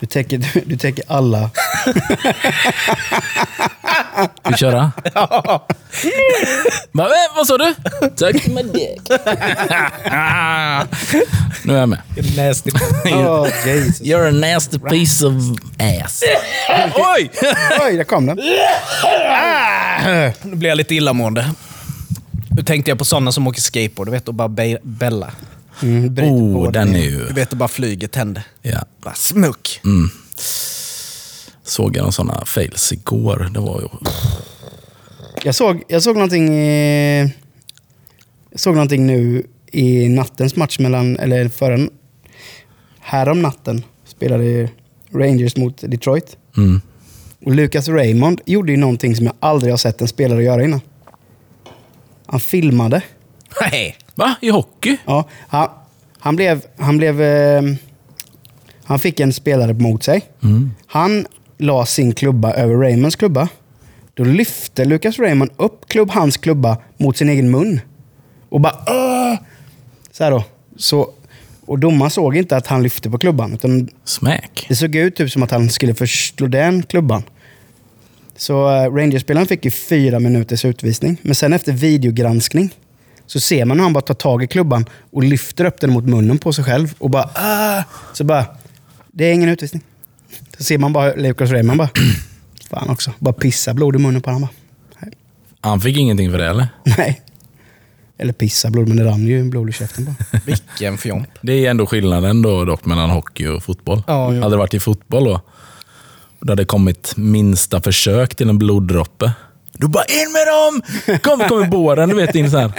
Du täcker, du, du täcker alla. Ska vi köra? Ja. Eh, vad sa du? Tack med det. nu är jag med. Nasty. Oh, Jesus. You're a nasty piece of ass. Oj! Oj, där kom den. Nu blir jag lite illamående. Nu tänkte jag på sådana som åker skateboard, du vet, och bara be- bälla. Mm, bryter Oh, på den det. är ju... Du vet, och bara flyger tänder. Ja. Bara smuck. Såg jag någon sådana fails igår. Det var ju... Jag såg, jag såg någonting i, Jag såg någonting nu i nattens match mellan, eller förra, härom natten spelade Rangers mot Detroit. Mm. Och Lucas Raymond gjorde ju någonting som jag aldrig har sett en spelare göra innan. Han filmade. Nej. Va? I hockey? Ja, han, han blev... Han, blev eh, han fick en spelare mot sig. Han la sin klubba över Raymonds klubba. Då lyfte Lucas Raymond upp klubb, hans klubba mot sin egen mun. Och bara Åh! Så här då. Så, och domaren såg inte att han lyfte på klubban. Utan Smack. det såg ut typ som att han skulle förslå den klubban. Så uh, Rangers-spelaren fick ju fyra minuters utvisning. Men sen efter videogranskning så ser man hur han bara tar tag i klubban och lyfter upp den mot munnen på sig själv. Och bara ah! Så bara, det är ingen utvisning. Så ser man bara Lucas Raymond bara, fan också, bara pissa blod i munnen på honom. Bara. Han fick ingenting för det eller? Nej. Eller pissa blod, men det rann ju blod i käften bara. Vilken fjomp. Det är ändå skillnaden då dock mellan hockey och fotboll. Ja. Hade det varit i fotboll då, och det hade kommit minsta försök till en bloddroppe. Du bara in med dem! Kom, kom i båren, du vet. In så här.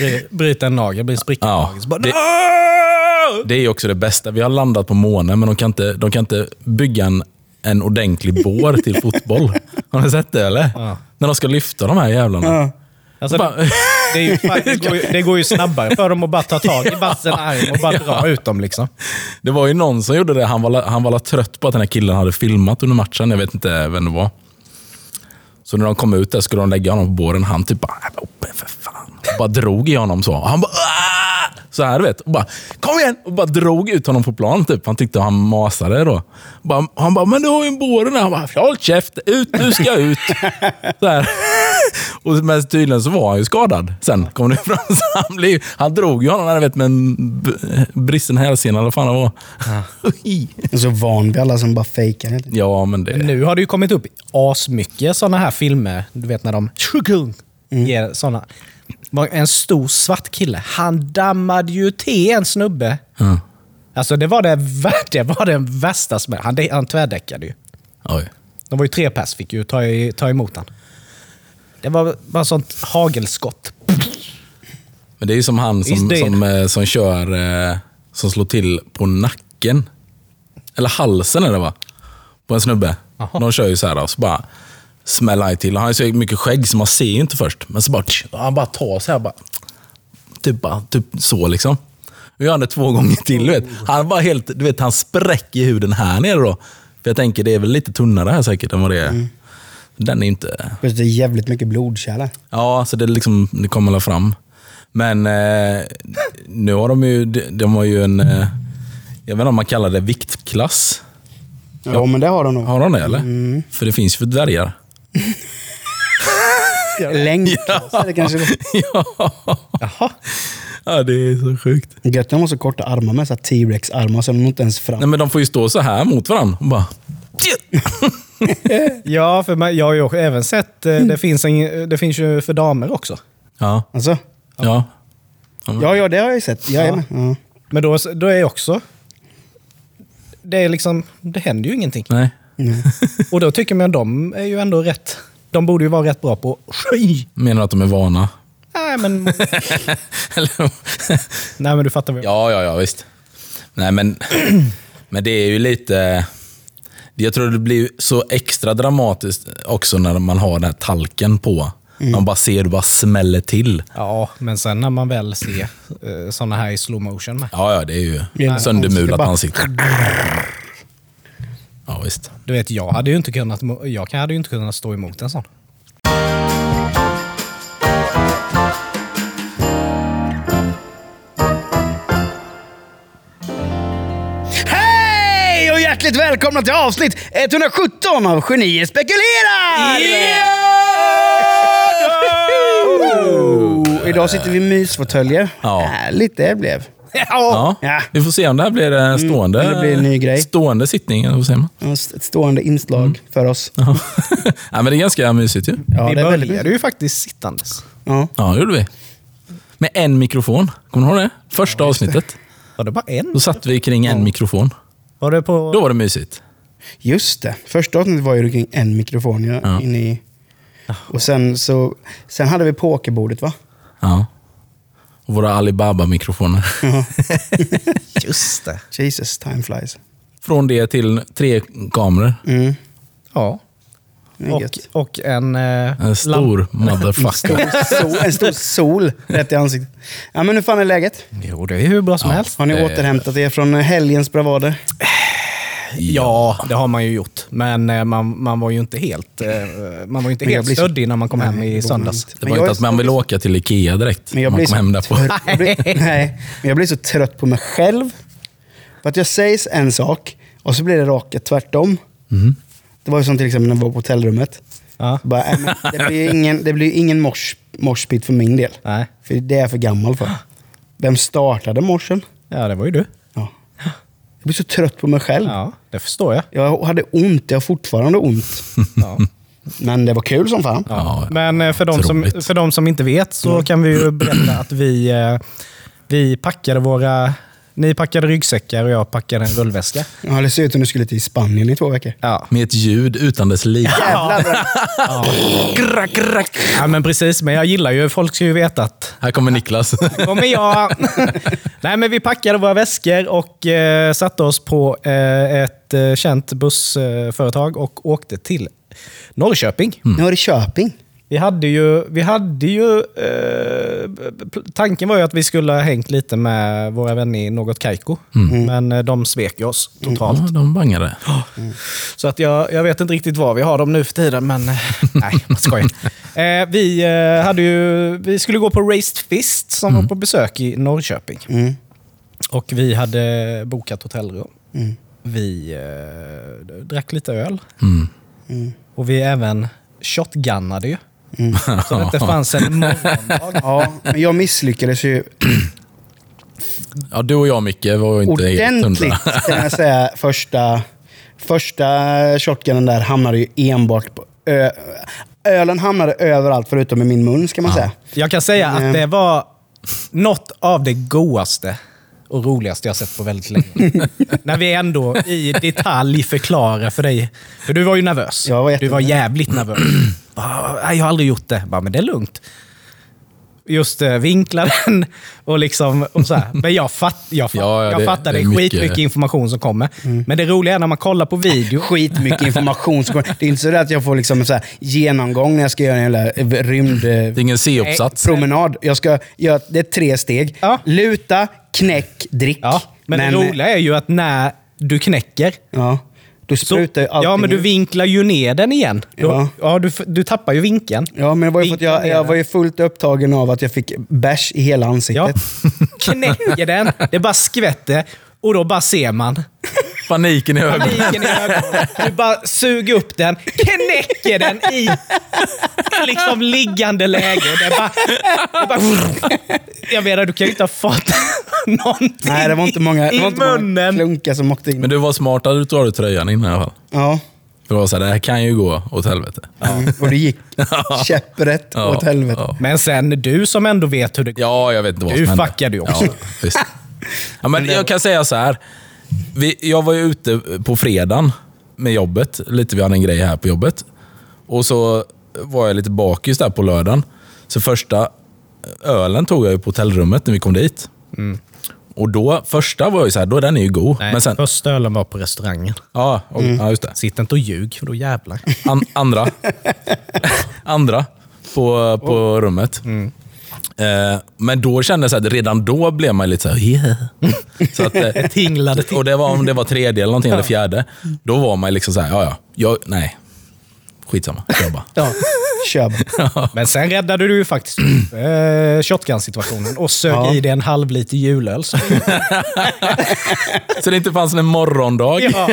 Bry- Bryta en nagel, blir spricka Ja. Så bara, det-! Det är också det bästa. Vi har landat på månen, men de kan inte, de kan inte bygga en, en ordentlig bår till fotboll. Har ni sett det eller? Ja. När de ska lyfta de här jävlarna. Ja. Alltså, Bara- det, det, är ju, fan- det, går ju, det går ju snabbare för dem att bara ta tag i vassen arm och bara dra ut dem. Liksom. Det var ju någon som gjorde det. Han var, han var trött på att den här killen hade filmat under matchen. Jag vet inte vem det var. Så när de kom ut där skulle de lägga honom på båren. Han typ bara, för fan. Bara drog i honom så. Han bara, "Ah!" så här du vet. Och bara, kom igen! Och bara drog ut honom på plan typ. Han tyckte han masade då. Bara, han bara, men du har ju en båren där. Han bara, håll käft! Ut, du ska ut! Så här. Och men tydligen så var han ju skadad. Sen kom det fram. Så han, blev, han drog ju honom där, vet, med en b- bristen hälsena eller vad fan det var. Är så van vid alla som bara fejkar. ja, men det... Nu har det ju kommit upp asmycket sådana här filmer. Du vet när de ger såna. Var En stor svart kille. Han dammade ju till en snubbe. Ja. Alltså det var det, det, var den värsta smällen. Han, han tvärdäckade ju. Oj. De var ju tre pers, fick ju ta, ta emot han. Det var bara sånt hagelskott. Men det är ju som han som, dead. som, eh, som kör, eh, som slår till på nacken. Eller halsen är det va? På en snubbe. Jaha. De kör ju så här och så bara smäller han till. Han har så mycket skägg så man ser ju inte först. Men så bara, han bara tar så här bara. Typ, bara, typ så liksom. Och gör det två gånger till. Du vet. Han bara helt, du vet, han spräcker huden här nere då. För jag tänker det är väl lite tunnare här säkert än vad det är. Den är inte... Det är jävligt mycket blodkärl. Ja, så det, liksom, det kommer väl fram. Men eh, nu har de ju, de, har ju en, eh, jag vet inte om man kallar det viktklass. Ja, men det har de nog. Har de det eller? För det finns ju för dvärgar. Längdklass är det kanske. ja. Jaha. ja, det är så sjukt. Gött att de har så korta armar med så T-Rex-armar så de når inte ens fram. Nej, men de får ju stå så här mot varandra. Och bara, Ja, för jag har ju också även sett, eh, det finns, en, det finns ju för damer också. ja, Alltså? ja. Ja, ja, det har jag ju sett. Jag med. Ja. Men då, då är också... Det är liksom, det händer ju ingenting. Nej. Och då tycker man att de är ju ändå rätt... De borde ju vara rätt bra på sky. Menar du att de är vana? Nej, men, nej, men du fattar väl? Ja, ja, ja, visst. Nej, men, men det är ju lite... Jag tror det blir så extra dramatiskt också när man har den här talken på. Man bara ser det bara smäller till. Ja, men sen när man väl ser uh, sådana här i slow motion med. Ja, ja, det är ju Ja, söndermulat ansikte. Ja, visst. Du vet, jag hade ju inte kunnat, jag hade ju inte kunnat stå emot en sån. hjärtligt välkomna till avsnitt 117 av Genier spekulerar! Oh, idag sitter vi i mysfåtöljer. Ja. Härligt det blev. Ja. Ja. Vi får se om det här blir en stående, om det blir en ny grej. stående sittning. eller Vad säger man? Ett stående inslag för oss. Ja. ja, men det är ganska mysigt ju. Ja, vi det är väldigt började ju faktiskt sittandes. Ja. Ja, det gjorde vi. Med en mikrofon. Kommer du ihåg det? Första avsnittet. Var det bara en? Då satt vi kring en mikrofon. Var det på... Då var det mysigt. Just det. Första avsnittet var ju kring en mikrofon ja, Ja. i... Och sen, så, sen hade vi pokerbordet va? Ja. Våra Alibaba-mikrofoner. Just det. Jesus, time flies. Från det till tre kameror. Mm. Ja. Det Och, och en... Eh, En stor motherfucker. Sol, en stor sol rätt i ansiktet. Ja, men hur fan är läget? Jo, det är hur bra som helst. Har ni Eh. återhämtat er från helgens bravader? Ja, det har man ju gjort. Men eh, man, man var ju inte helt, eh, man var ju inte helt blir stöddig när man kom hem Nej, i det var söndags. Det Men var jag inte att man så- vill åka till Ikea direkt. Men jag man blir, kom så hem där på. trött, jag blir, nej, men jag blir så trött på mig själv. För att jag säger en sak och så blir det rakt tvärtom. Mhm. Det var ju som till exempel när vi var på hotellrummet. Ja. Bara, nej, det blir ingen, det blir ingen mors, morspit för min del. Nej. För det är jag för gammal för. Vem startade morsen? Ja, det var ju du. Ja. Jag blir så trött på mig själv. Ja, det förstår jag. Jag hade ont, jag har fortfarande ont. Ja. Men det var kul som fan. Ja, Men eh, för de, som, för de som inte vet så kan vi ju berätta att vi, eh, vi packade våra... Ni packade ryggsäckar och jag packade en rullväska. Ja, det ser ut som du skulle till Spanien i två veckor. Ja, Med ett ljud utan dess like. Jävlar. Grack, grack. ja men precis. Men jag gillar ju, folk ska ju veta att Här kommer Niklas. kommer jag. Nej, men vi packade våra väskor och eh, satte oss på eh, ett eh, känt bussföretag och åkte till Norrköping. Nu har det Köping. Vi hade ju, vi hade ju eh, tanken var ju att vi skulle ha hängt lite med våra vänner i Något Kaiko. Men eh, de svek ju oss totalt. Ja, de bangade. Så att jag, jag vet inte riktigt var vi har dem nu för tiden, men eh, nej, jag skojar. Eh, vi, eh, hade ju, vi skulle gå på Raised Fist som var på besök i Norrköping. Mm. Och vi hade bokat hotellrum. Mm. Vi eh, drack lite öl. Mm. Och vi även shotgunnade ju. Så det inte fanns en morgondag. Ja, men jag misslyckades ju Ja, du och jag Micke var inte helt ordentligt hundra. kan jag säga. Första, första shotgunen där hamnade ju enbart på ö, Ölen hamnade överallt förutom i min mun ska man säga. Jag kan säga Mm. att det var något av det godaste och roligaste jag sett på väldigt länge. När vi ändå i detalj förklarar för dig. För du var ju nervös. Jag var du var jävligt nervös. Bara, "Nej, jag har aldrig gjort det. Bara, men det är lugnt. Just uh, vinkla den och liksom... Och så här. Men jag, fatt, jag, fatt, Ja, ja, jag det- fattar, det det är är mycket- skitmycket information som kommer. Men det roliga är när man kollar på video. Skitmycket information. som kommer. Det är inte så att jag får liksom en så här genomgång när jag ska göra en jävla rymd... Det är ingen C-uppsats. promenad. Jag ska göra, det är tre steg. Ja. Luta, knäck, drick. Ja, men, det roliga är ju att när du knäcker Ja, Så, sprutar allting ja, men du vinklar ju ner den igen. Ja. Då, ja, du, du tappar ju vinkeln. Ja, men var att jag, jag var ju fullt upptagen av att jag fick bärs i hela Ja. ansiktet. Knäcker den, det bara skvätter och då bara ser man Paniken i ögonen. paniken i ögonen. Du bara suger upp den, knäcker den i liksom liggande läge. Det bara, det bara, jag menar, du kan ju inte ha fått någonting Nej, det var inte många, det var inte många klunkar som åkte in. Men du var smart att du tog av dig tröjan innan i alla fall. Ja, För det var så här, det här kan ju gå åt helvete. mm. och det gick käpprätt Ja, åt helvete. ja. Men sen du som ändå vet hur det går. Ja, jag vet inte vad Du som hände. fuckade ju också. Ja, visst. Ja, men jag kan säga så här. Vi, jag var ju ute på fredagen med jobbet. Lite, vi hade en grej här på jobbet. Och så var jag lite bakis där på lördagen. Så första ölen tog jag ju på hotellrummet när vi kom dit. Och då, första var ju så här, då den är ju god. Nej, Men sen, första ölen var på restaurangen. ja, och, ja, just det. Sitt inte och ljug, för då jävlar. An, andra. andra på, på rummet. Eh, men då kände jag så att redan då blev man lite så här, yeah. så att, eh, Tinglade till. Och det var om det var tredje eller någonting, eller fjärde. Då var man liksom så här, ja ja, jag, nej. Skitsamma, kör bara. Ja. Kör bara. Men sen räddade du ju faktiskt eh, shotgun-situationen och sög Ja. i dig en halv liter julöl. Så, Så det inte fanns en morgondag. ja,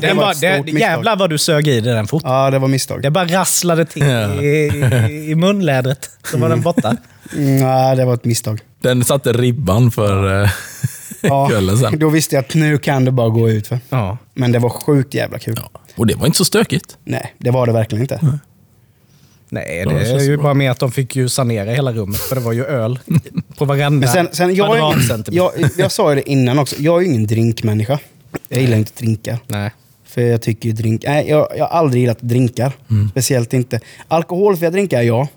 det den var det, jävlar vad du sög i dig den fort. Ja, det var misstag. Det bara rasslade till i, i, i munlädret. Så var den borta. Mm, nej, det var ett misstag. Den satte ribban för eh, Ja, kvällen sen. då visste jag att nu kan det bara gå ut för. Ja. Men det var sjukt jävla kul. Ja. Och det var inte så stökigt. Nej, det var det verkligen inte. Nej, Ja, det det är ju bra. bara med att de fick ju sanera hela rummet. För det var ju öl på varenda Men sen, sen jag, är jag, jag sa ju det innan också, jag är ju ingen drinkmänniska. Jag gillar inte drinkar. Nej. För jag tycker ju drink... Nej, jag, jag har aldrig gillat drinkar. Speciellt inte. Alkoholfria drinkar, ja.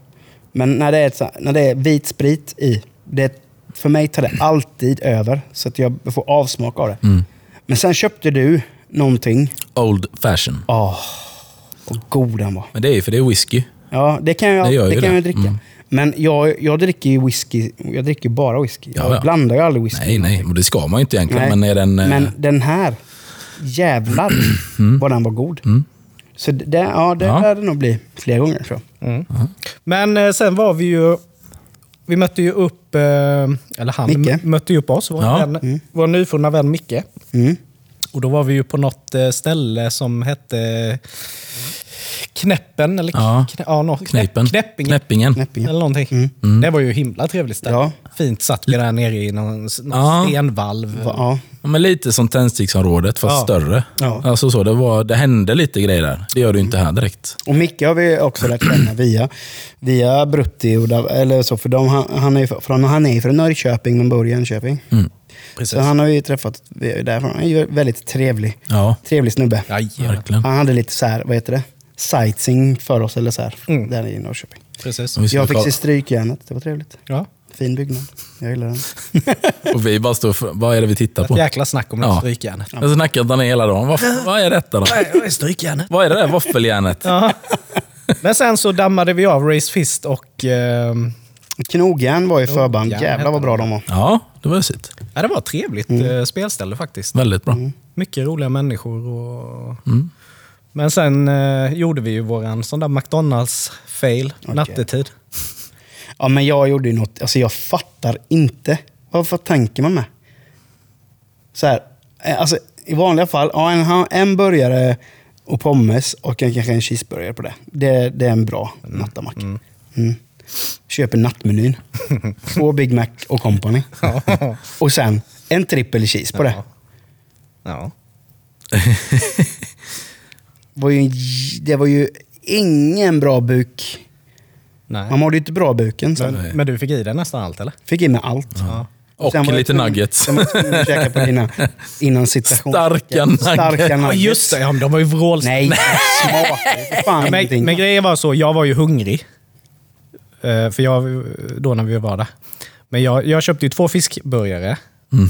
Men när det är, ett, när det är vit sprit i, det, för mig tar det alltid över. Så att jag får avsmak av det. Men sen köpte du någonting. Old fashion. Åh, vad god den var. Men det är ju för det är whisky. Ja, det kan jag, Det det kan det. jag dricka. Mm. Men jag, jag dricker ju whisky. Jag dricker bara whisky. Ja, jag ja. blandar ju aldrig whisky. Nej, nej. Och det ska man ju inte egentligen. Nej. Men är den... eh, Men den här, jävlar vad den var god. Så det, ja, det Ja. lär det nog bli fler gånger. Så. Men eh, sen var vi ju... Vi mötte ju upp, eh, eller han Micke. mötte ju upp oss, vår, Ja. vän, vår nyfunna vän Micke. Mm. Och då var vi ju på något eh, ställe som hette Knäppen, eller Ja. knä, ja, no, knä, Knäppen. Knäppingen. Knäppingen. Knäppingen. Eller någonting. Det var ju himla trevligt ställe. Ja. Fint satt vi där nere i någon, någon Ja. stenvalv. Ja. Ja, men lite som tändsticksområdet, fast Ja. större. Ja. Alltså så, det, var, det hände lite grejer där. Det gör du inte här direkt. Och Micke har vi också lärt känna via, via Brutti. Och där, eller så, för de, han, han är från, han är från Norrköping men bor i Jönköping. Precis. Så han har vi träffat vi är ju därifrån. Han är ju väldigt trevlig. Ja, Trevlig snubbe. Jajamän. verkligen. Han hade lite så här, vad heter det? Sightseeing för oss, eller så här, Mm. där i Norrköping. Precis. Jag fick se Strykjärnet, det var trevligt. Ja. Fin byggnad. Jag gillar den. och vi bara står för, vad är det vi tittar Ett på? jäkla snack om det Ja. strykjärnet. Jag om det hela dagen. Vad, vad är detta då? Vad är strykjärnet? Vad är det där våffeljärnet? Ja. Men sen så dammade vi av Race Fist och... ehm, Knogjärn var i förband. Knogjärn Jävlar vad bra de var. Ja, det var sitt. ja, det var ett trevligt eh, spelställe faktiskt. Väldigt bra. Mycket roliga människor. Och... Men sen eh, gjorde vi ju våran sån där McDonalds-fail nattetid. Ja, men jag gjorde ju något, alltså jag fattar inte. Vad, vad tänker man med? Så här, eh, alltså i vanliga fall, ja, en, en burgare och pommes och en, kanske en cheeseburgare på det. Det, det är en bra nattamack. Mm. Köper nattmenyn. Två Big Mac och company. och sen en trippel cheese på det. Ja. Var ju, det var ju ingen bra buk. Nej. Man mådde ju inte bra buken. Sen. Men, men du fick i dig nästan allt eller? Fick i mig allt. Ja. Och jag lite tvungen- nuggets. Sen var jag på dina, innan situation. Starka nuggets. Starka Ja, nuggets. just det. Ja, men de var ju vrålstarka. Nej, smakar ju för fan Men, men grejen var så, jag var ju hungrig. Eh, för jag, då när vi var där. Men jag, jag köpte ju två fiskburgare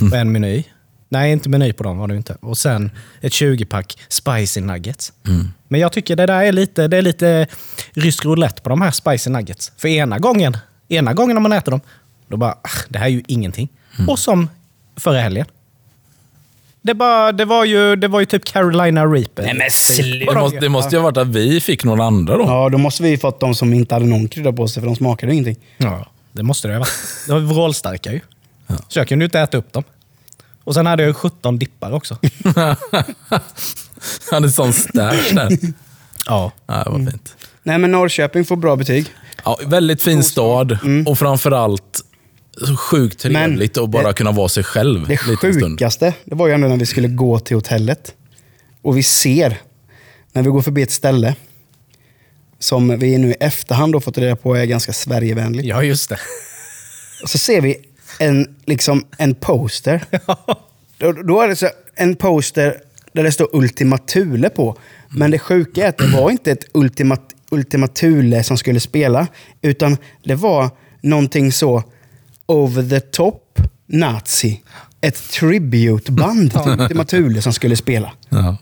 på en meny. Nej, inte meny på dem var det inte. Och sen ett 20-pack spicy nuggets. Men jag tycker det där är lite, det är lite rysk roulette på de här spicy nuggets. För ena gången, ena gången när man äter dem, då bara, "Ah, det här är ju ingenting. Och som förra helgen. Det, bara, det, var ju, det var ju typ Carolina Reaper. Nej men sluta. Det måste, det måste ju ha varit att vi fick några andra då. Ja, då måste vi ju fått de som inte hade någon krydda på sig för de smakade ju ingenting. Ja, det måste det ha varit. De var vrålstarka ju. Så jag kunde ju inte äta upp dem. Och sen hade jag 17 dippar också. Han hade sån stash där. Ja. Ja, det var fint. Nej men Norrköping får bra betyg. Ja, väldigt fin stad och framförallt så sjukt trevligt att bara det- kunna vara sig själv Det lite stund. sjukaste, det var ju ändå när vi skulle gå till hotellet. Och vi ser, när vi går förbi ett ställe, som vi nu i efterhand har fått reda på är ganska Sverigevänligt. ja, just det. Och så ser vi en, liksom, en poster. Då, då är det så, en poster där det står Ultima Thule på. Men det sjuka är att det var inte ett Ultima, Ultima Thule som skulle spela. Utan det var någonting så over the top nazi. Ett tributeband till Ultima Thule som skulle spela. Ja.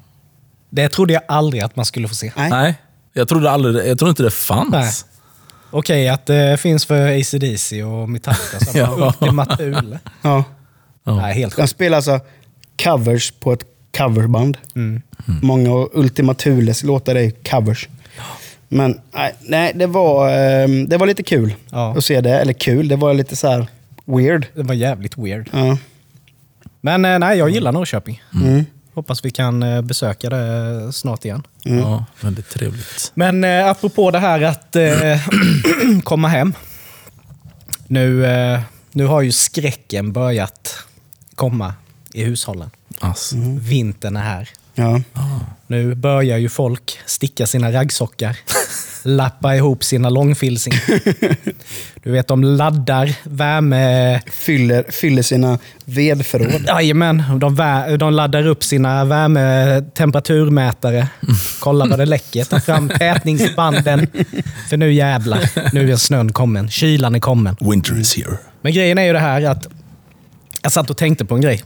Det trodde jag aldrig att man skulle få se. Nej. Nej, jag trodde, aldrig, jag trodde inte det fanns. Nej. Okej, att det finns för ACDC och Metallica. Så Ja. ja. Ultima Thule. Ja. Nej, helt De sjukt. spelar alltså covers på ett coverband. Mm. Många av Ultima Thules låtar är covers. Men nej, nej det, var, eh, det var lite kul Ja. att se det. Eller kul, det var lite så här weird. Det var jävligt weird. Ja. Men eh, nej, jag gillar Norrköping. Mm. Hoppas vi kan eh, besöka det snart igen. Ja, väldigt trevligt. Men eh, apropå det här att eh, komma hem. Nu, eh, nu har ju skräcken börjat komma i hushållen. Alltså. Vintern är här. Ja. Nu börjar ju folk sticka sina raggsockar, lappa ihop sina långfilsing. Du vet, de laddar värme... Fyller, fyller sina vedförråd. Jajamän, de, de laddar upp sina värmetemperaturmätare. Kollar vad det läcker, tar fram tätningsbanden. För nu jävlar, nu är snön kommen, kylan är kommen. Winter is here. Men grejen är ju det här att jag satt och tänkte på en grej.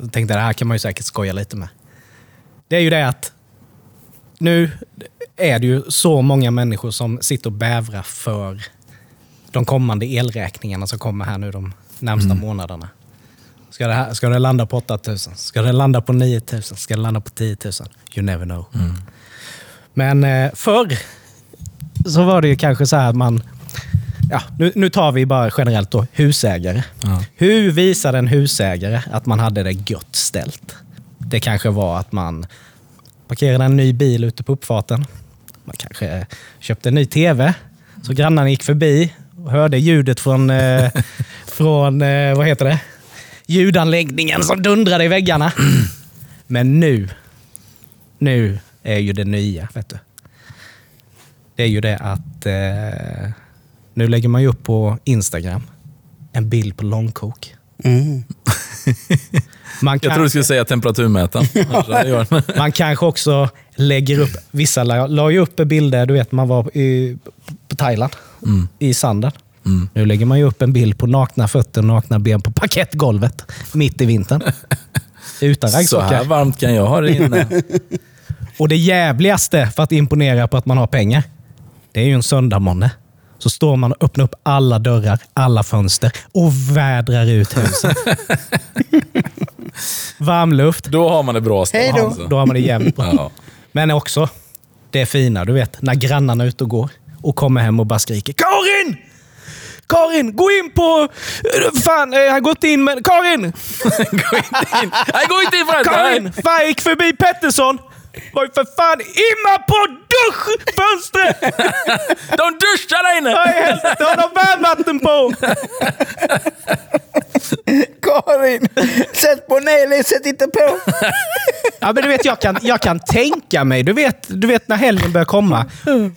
Jag tänkte det här kan man ju säkert skoja lite med. Det är ju det att nu är det ju så många människor som sitter och bävrar för de kommande elräkningarna som kommer här nu de närmsta månaderna. Ska det, här, ska det landa på 8000? Ska det landa på 9000? Ska det landa på 10 000? You never know. Men eh, förr så var det ju kanske så här att man... Ja, nu, nu tar vi bara generellt då husägare. Ja. Hur visade en husägare att man hade det gött ställt? Det kanske var att man parkerade en ny bil ute på uppfarten. Man kanske köpte en ny tv. Så grannarna gick förbi och hörde ljudet från, eh, från eh, vad heter det? ljudanläggningen som dundrade i väggarna. Men nu, nu är ju det nya. Vet du. Det är ju det att eh, nu lägger man ju upp på Instagram en bild på långkok. Mm. Man Jag kan, trodde du skulle säga temperaturmätaren. Jag man kanske också lägger upp, vissa la, la ju upp bilder, du vet man var i, på Thailand, Mm. i sanden. Mm. Nu lägger man ju upp en bild på nakna fötter och nakna ben på parkettgolvet mitt i vintern. Utan Så här raggsockar. varmt kan jag ha det inne. Och det jävligaste för att imponera på att man har pengar, det är ju en söndagmånne. Så står man och öppnar upp alla dörrar, alla fönster och vädrar ut huset. Varmluft. Då har man det bra ställt. Hej då. alltså. Då har man det jävligt bra. Ja. Men också det fina, du vet, när grannarna är ute och går och kommer hem och bara skriker Karin! Karin, gå in på... Fan, jag har gått in men... Karin! Gå inte in. Nej, gå inte in förresten. Karin! Fan, jag gick förbi Pettersson. Var ju för fan imma på duschfönstret! De duschar där inne! Vad i helvete, har de varmvatten på? Karin! Sätt på Nelly, sätt inte på! Ja, men du vet, jag kan, jag kan tänka mig, du vet, du vet när helgen börjar komma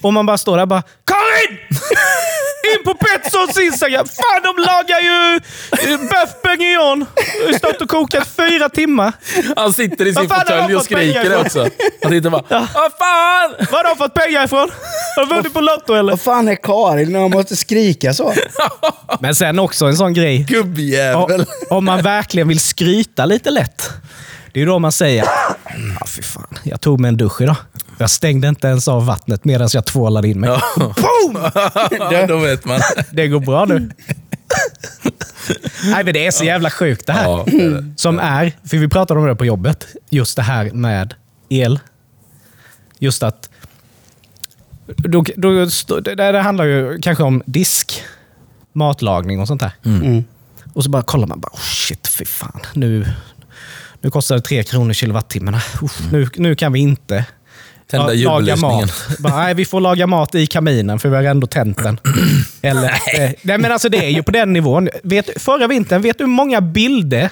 och man bara står där och bara Karin! In på Petterssons Instagram! Fan, de lagar ju eh, bœuf bourguignon. Stått och kokat fyra timmar. Han sitter i sin fåtölj och skriker det också. Han sitter bara, Ja. vad fan! Var har de fått pengar ifrån? Har de vunnit på Lotto eller? Vad fan är Karin när man måste skrika så? Men sen också en sån grej. Gubbjävel. Om, om man verkligen vill skryta lite lätt. Det är då man säger, ja fy fan, jag tog mig en dusch idag. Jag stängde inte ens av vattnet medan jag tvålade in mig. Ja. Boom! Ja, då vet man. Det går bra nu. Nej, men det är så jävla sjukt det här. Ja, det är det. Som är, för vi pratade om det på jobbet, just det här med el. Just att då, då, det, det handlar ju kanske om disk, matlagning och sånt där. Mm. Och så bara kollar man, bara, oh shit, fy fan. Nu, nu kostar det tre kronor kilowattimmarna. Uff, nu, nu kan vi inte Tända la- laga mat. Bara, nej, vi får laga mat i kaminen för vi har ändå tänt den. Eller, nej. nej, men alltså det är ju på den nivån. Vet, förra vintern, vet du hur många bilder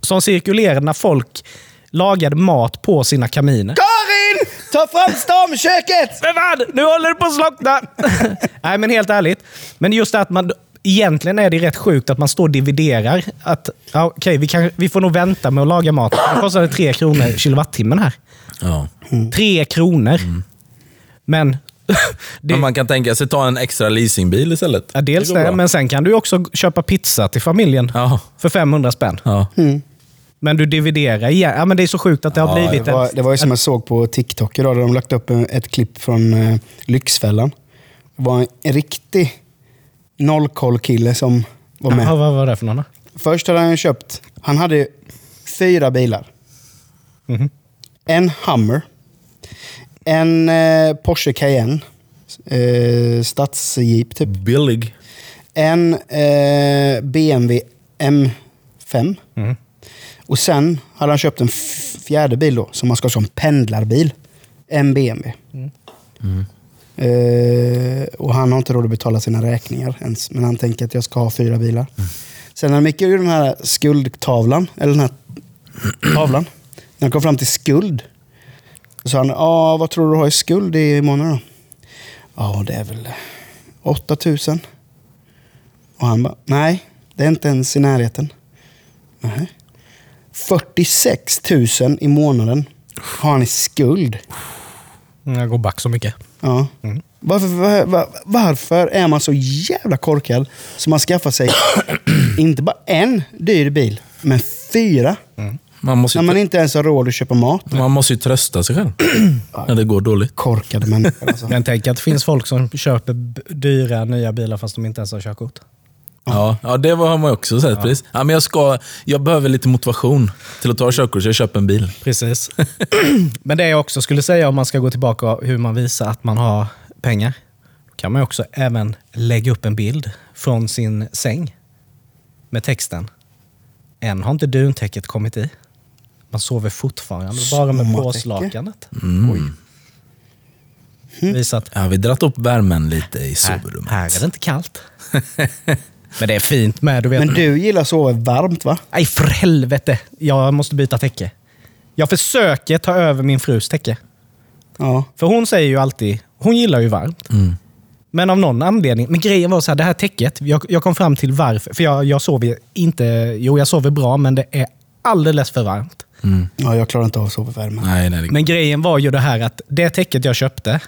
som cirkulerade när folk lagade mat på sina kaminer? Karin! Ta fram stamköket! Men vad? Nu håller det på att slockna! Nej, men helt ärligt. Men just det att man... Egentligen är det rätt sjukt att man står och dividerar. Att, ja, okej, vi, kan, vi får nog vänta med att laga mat. Det kostar tre kronor kilowattimmen här. Ja. Tre kronor. Men... Det, Men man kan tänka sig ta en extra leasingbil istället. ja, dels går det, bra. men sen kan du också köpa pizza till familjen Ja. för 500 spänn. Ja. Men du dividerar igen. Ja, men det är så sjukt att det har blivit Det var, ett... det var ju som jag såg på TikTok idag, där de lagt upp en- ett klipp från eh, Lyxfällan. Det var en riktig nollkoll-kille som var med. Ja, vad var det för någon? då? Först hade han köpt, han hade fyra bilar. Mhm. En Hummer, en eh, Porsche Cayenne, Eh, stadsjeep typ. Billig. En eh, BMW M5. Mm. Och sen hade han köpt en fjärde bil då, som man ska ha som pendlarbil. En BMW. Eh, och han har inte råd att betala sina räkningar ens. Men han tänker att jag ska ha fyra bilar. Sen när Micke gjorde den här skuldtavlan, eller den här tavlan. När han kom fram till skuld. Så sa han, ah, vad tror du har i skuld i månaden då? Ja, det är väl 8000. Och han bara, nej, det är inte ens i närheten. Nej. 46 000 i månaden har han i skuld. Jag går back så mycket. Ja. Varför, var, var, varför är man så jävla korkad som man skaffar sig inte bara en dyr bil, men fyra? Man måste, När man inte ens har råd att köpa mat. man måste ju trösta sig själv när det går dåligt. Korkade människor alltså. Men tänk att det finns folk som köper dyra nya bilar fast de inte ens har körkort. Ja, ja det har man också sett. Precis. Ja, men jag, ska, jag behöver lite motivation till att ta körkort så jag köper en bil. Precis. Men det jag också skulle säga om man ska gå tillbaka hur man visar att man har pengar. Kan man ju också även lägga upp en bild från sin säng med texten. Än har inte duntäcket kommit i. Man sover fortfarande bara med påslakanet. Mm. Visa att Ja, vi har dragit upp värmen lite i här, sovrummet. här är det inte kallt. Men det är fint med. Du vet. Men du gillar att sova varmt va? Nej, för helvete. Jag måste byta täcke. Jag försöker ta över min frus täcke. Ja. För hon säger ju alltid, hon gillar ju varmt. Mm. Men av någon anledning, men grejen var så här, det här täcket, jag, jag kom fram till varför. För jag, jag sover inte, jo jag sover bra, men det är alldeles för varmt. Ja, jag klarar inte av att sova i värmen. Nej, nej. det- Men grejen var ju det här att det täcket jag köpte,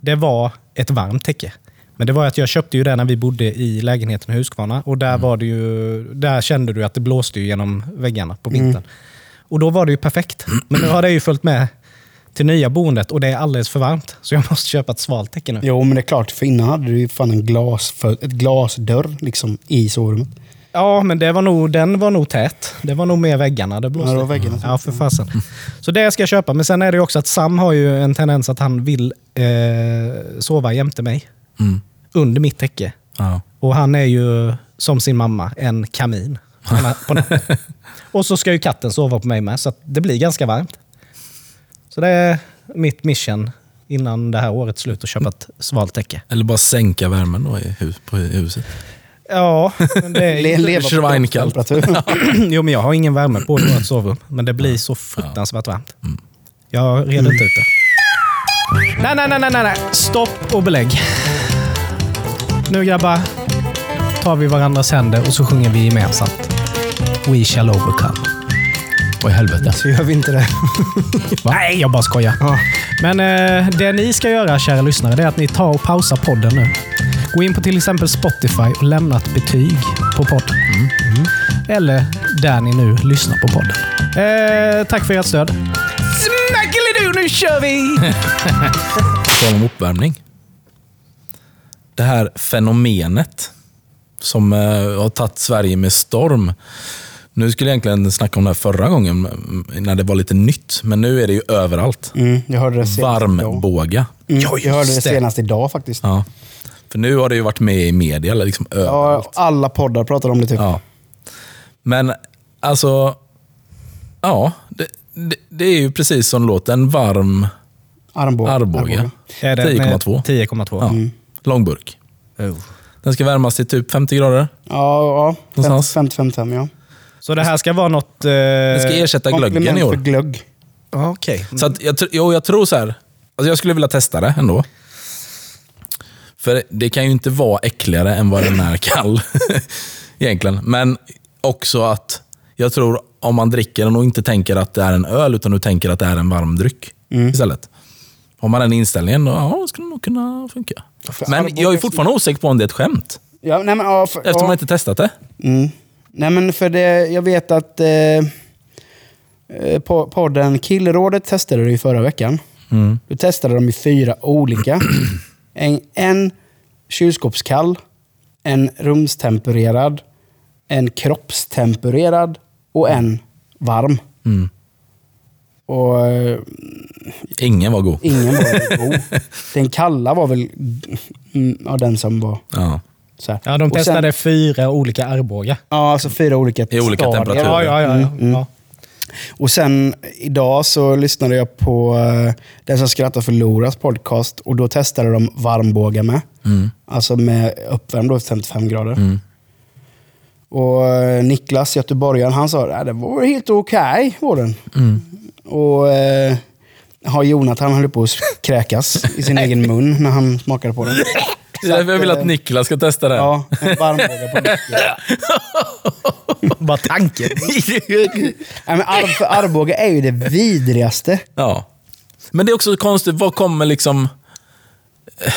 det var ett varmt täcke. Men det var att jag köpte ju det när vi bodde i lägenheten i Huskvarna. Och där, var det ju, där kände du att det blåste ju genom väggarna på vintern. Och då var det ju perfekt. Men nu har det ju följt med till nya boendet och det är alldeles för varmt. Så jag måste köpa ett svalt täcke nu. Jo, men det är klart. För innan hade du ju fan en glas för, ett glasdörr liksom, i sovrummet. Ja, men det var nog, den var nog tät. Det var nog mer väggarna det blåste. Ja, det var väggarna Ja, för fasen. Så det ska jag köpa. Men sen är det också att Sam har ju en tendens att han vill eh, sova jämte mig. Mm. Under mitt täcke. Ja. Och han är ju som sin mamma, en kamin. Och så ska ju katten sova på mig med, så att det blir ganska varmt. Så det är mitt mission innan det här årets slut att köpa ett svalt täcke. Eller bara sänka värmen då i, hus, på i huset. Ja, men det är Le, på Schweinekallt. kroppstemperatur. Jo, men jag har ingen värme på i vårt sovrum. Men det blir så fruktansvärt varmt. Jag reder inte ut det. Nej, nej, nej, nej, nej. Stopp och belägg. Nu grabbar tar vi varandras händer och så sjunger vi gemensamt. We shall overcome. Oj, helvete. Så gör vi inte det. Nej, jag bara skojar. Men eh, det ni ska göra, kära lyssnare, det är att ni tar och pausar podden nu. Gå in på till exempel Spotify och lämna ett betyg på podden. Mm. Eller där ni nu lyssnar på podden. Eh, tack för ert stöd. Smackelidu, nu kör vi! På tal om uppvärmning. Det här fenomenet som eh, har tagit Sverige med storm. Nu skulle jag egentligen snacka om det här förra gången mm, när det var lite nytt, men nu är det ju överallt. Mm, jag hörde det senast idag. Varmbåga. Mm, Ja, jag hörde det. senast idag faktiskt. Ja. För nu har det ju varit med i media, eller liksom Ja, överallt. alla poddar pratar om det typ. Ja. Men alltså, ja, det, det, det är ju precis som det låter. En varm Armbåge. Med 10,2. 10,2. Ja. Långburk. Oh. Den ska värmas till typ 50 grader. Ja, ja. Någonstans. 50-55 ja. Så det här ska vara något... Eh... Den ska ersätta glöggen i år. för glögg. Ja, Okej. Så att jag, jo, jag tror så här. Alltså jag skulle vilja testa det ändå. För det kan ju inte vara äckligare än vad den är kall. Egentligen. Men också att jag tror om man dricker den och inte tänker att det är en öl, utan du tänker att det är en varm dryck istället. Har man den inställningen, då ja, skulle det nog kunna funka. För Men jag är fortfarande osäker på om det är ett skämt. Ja, nej, men, ja, för, Eftersom ja. man inte testat det. Mm. Nej men för det, jag vet att eh, eh, podden Killrådet testade det ju förra veckan. Mm. Då testade de i fyra olika. En, en kylskåpskall, en rumstempererad, en kroppstempererad och en varm. Mm. Och Ingen var god. ingen var god. Den kalla var väl mm, ja, den som var Ja. så här. Ja, de Och sen- testade fyra olika Arboga. Ja, alltså fyra olika I olika stadier. temperaturer. Ja, ja, ja. ja. Mm, ja. Och sen idag så lyssnade jag på uh, Den som skrattar förloras podcast och då testade de varmbågar med. Mm. Alltså med uppvärmd då till 55 grader. Mm. Och eh, Niklas, göteborgaren, han sa att det var helt okej. var den. Mm. Och uh, har Jonathan höll på att kräkas i sin egen mun när han smakade på den. Därför jag vill att Niklas ska testa det. Ja, en varmbåge på Niklas. Bara tanken. Nej, men Ar- för Arboga är ju det vidrigaste. Ja. Men det är också konstigt, vad kommer liksom... eh,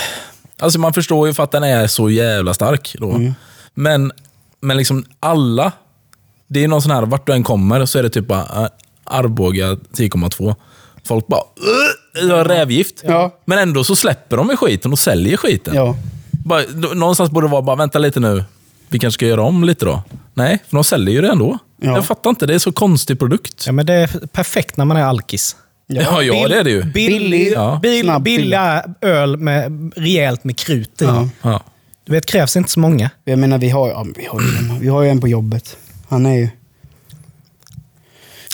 Alltså man förstår ju för att den är så jävla stark då. Mm. Men, men liksom alla, det är någon sån här, vart du än kommer så är det typ bara äh, Arboga 10,2. Folk bara "Ugh, jag har rävgift. Ja. Men ändå så släpper de i skiten och säljer skiten. Ja. Bara, nå- någonstans borde det vara bara, vänta lite nu. Vi kanske ska göra om lite då. Nej, för de säljer ju det ändå. Ja. Jag fattar inte, det är så konstig produkt. Ja, men det är perfekt när man är alkis. Ja, ja, det är det ju. Billig, Ja. bil, Snabb billiga öl med rejält med krut i. Ja. Ja. Du vet, krävs inte så många. Jag menar, vi har, ja, vi, har ju en, vi har ju en på jobbet. Han är ju,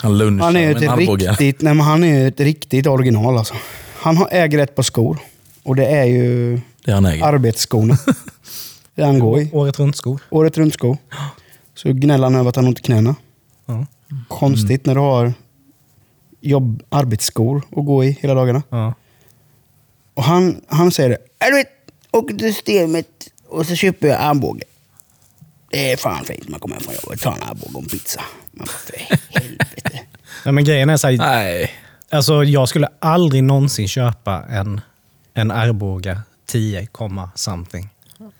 Han lunchar han är ju med en ett riktigt, nej, men han är ju ett riktigt original alltså. Han har, äger ett par skor. Och det är ju Det han äger. arbetsskorna. det han går i. Året runt-skor. Året runt skor. Så gnäller han över att han har ont i knäna. Ja. Konstigt när du har jobb, arbetsskor att gå i hela dagarna. Ja. Och han, han säger det. "Ja, Du vet, åker till systemet och så köper jag armbåge. Det är fan fint. Man kommer hem från jobbet, tar en armbåge och en pizza. Man bara, för helvete. Ja, men grejen är så här, Nej. alltså, jag skulle aldrig någonsin köpa en, en Arboga 10, komma something.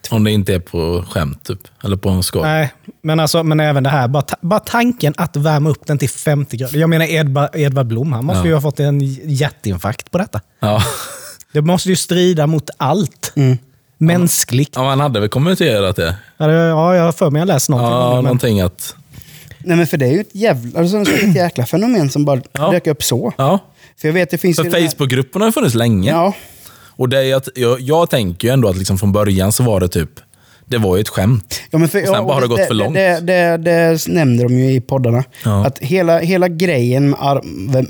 Om det inte är på skämt typ. Eller på en skoj. Nej, men, alltså, men även det här, bara, ta, bara tanken att värma upp den till 50 grader. Jag menar Edvard, Edvard Blom, han måste Ja. ju ha fått en hjärtinfarkt på detta. Ja. Det måste ju strida mot allt. Mm. Mänskligt. ja, man hade väl kommenterat det. Ja, det- ja, jag har för mig jag läst någonting Ja, om det. Men, någonting att... Nej men för det är ju ett jävla, alltså, ett jäkla fenomen som bara Ja. dök upp så. Ja. För jag vet, det finns För Facebookgruppen har ju funnits länge. Ja, Och det är att, jag, jag tänker ju ändå att liksom från början så var det typ... Det var ju ett skämt. Ja, men för, Och sen ja, bara har det gått för långt. Det, det, det nämner de ju i poddarna. Ja. Att hela, hela grejen med ar,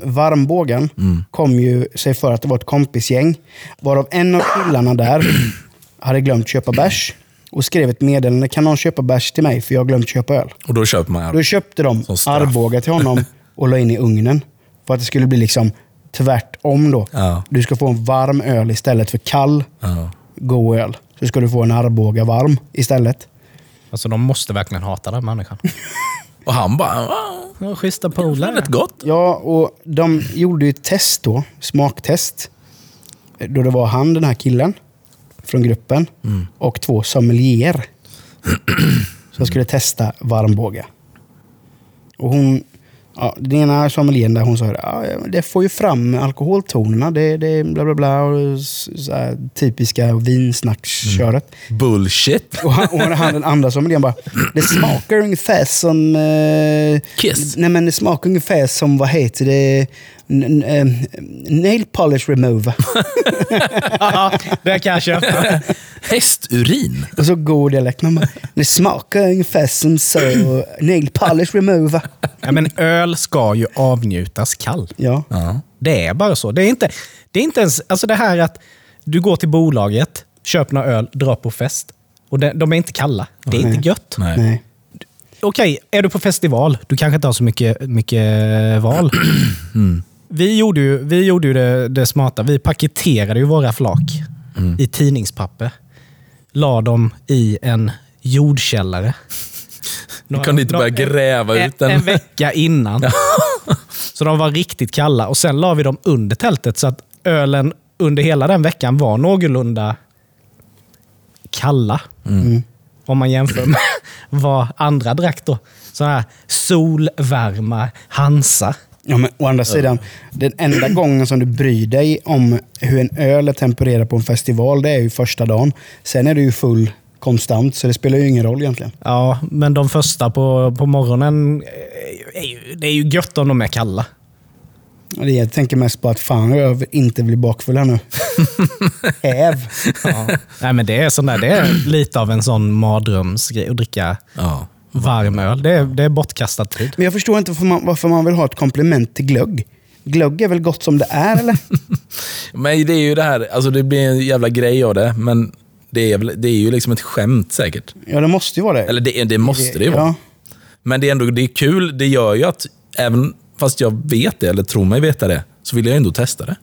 varmbågen Mm. kom ju sig för att det var ett kompisgäng. Varav en av killarna där hade glömt köpa bärs. Och skrev ett meddelande. Kan någon köpa bärs till mig? För jag har glömt köpa öl. Och då köper man Då köpte de. Arboga till honom och la in i ugnen. För att det skulle bli liksom tvärtom då. Ja. Du ska få en varm öl istället för kall, Ja. god öl. Så ska du få en Arboga varm istället. alltså, de måste verkligen hata den människan. Och han bara... "Ja, schyssta polare. rätt gott. Ja, och de gjorde ju ett test då, smaktest. Då det var han, den här killen, från gruppen, och två sommelier. som skulle testa varmbåge. Och hon, ja, den ena sommelieren där hon sa ja, det får ju fram alkoholtonerna, det, det bla bla bla, och så här, typiska vinsnacksköret. Bullshit. Och, han, och han den andra sommelieren bara, det smakar ungefär som... Eh, Kiss. Nej men det smakar ungefär som, vad heter det? Eh, nail polish remover. Ja, det kan jag köpa. Hästurin. och så god dialekt. Man bara, det smakar ungefär som så, nail polish remover. Ja, men öl ska ju avnjutas kall. Ja. Ja. Det är bara så. Det är inte, det är inte ens... Alltså det här att du går till bolaget, köper några öl, drar på fest. Och de, de är inte kalla. Det är Nej. inte gött. Nej. Nej. Okej, är du på festival, du kanske inte har så mycket, mycket val. Vi gjorde ju, vi gjorde ju det, det smarta. Vi paketerade ju våra flak i tidningspapper. La dem i en jordkällare. Du kunde inte börja gräva en, ut den. En vecka innan. så de var riktigt kalla. Och Sen la vi dem under tältet så att ölen under hela den veckan var någorlunda kalla. Om man jämför med vad andra drack då. Sådana här solvärma Hansa. Ja, men å andra sidan, den enda gången som du bryr dig om hur en öl är tempererad på en festival, det är ju första dagen. Sen är du ju full konstant, så det spelar ju ingen roll egentligen. Ja, men de första på, på morgonen, är ju, det är ju gött om de är kalla. Det- Jag tänker mest på att fan jag vill inte bli bakfull här nu. Häv. Ja. Nej, men det är, sån där, det är lite av en sån mardrömsgrej att dricka Ja. Varm öl. Det är, det är bortkastad tid. Men jag förstår inte varför man, varför man vill ha ett komplement till glögg. Glögg är väl gott som det är, eller? Men det är ju det här, alltså det blir en jävla grej av det, men det är, det är ju liksom ett skämt säkert. Ja, det måste ju vara det. Eller det, det måste det ju vara. Ja. Men det är ändå det är kul. Det gör ju att, även fast jag vet det, eller tror mig veta det, så vill jag ändå testa det.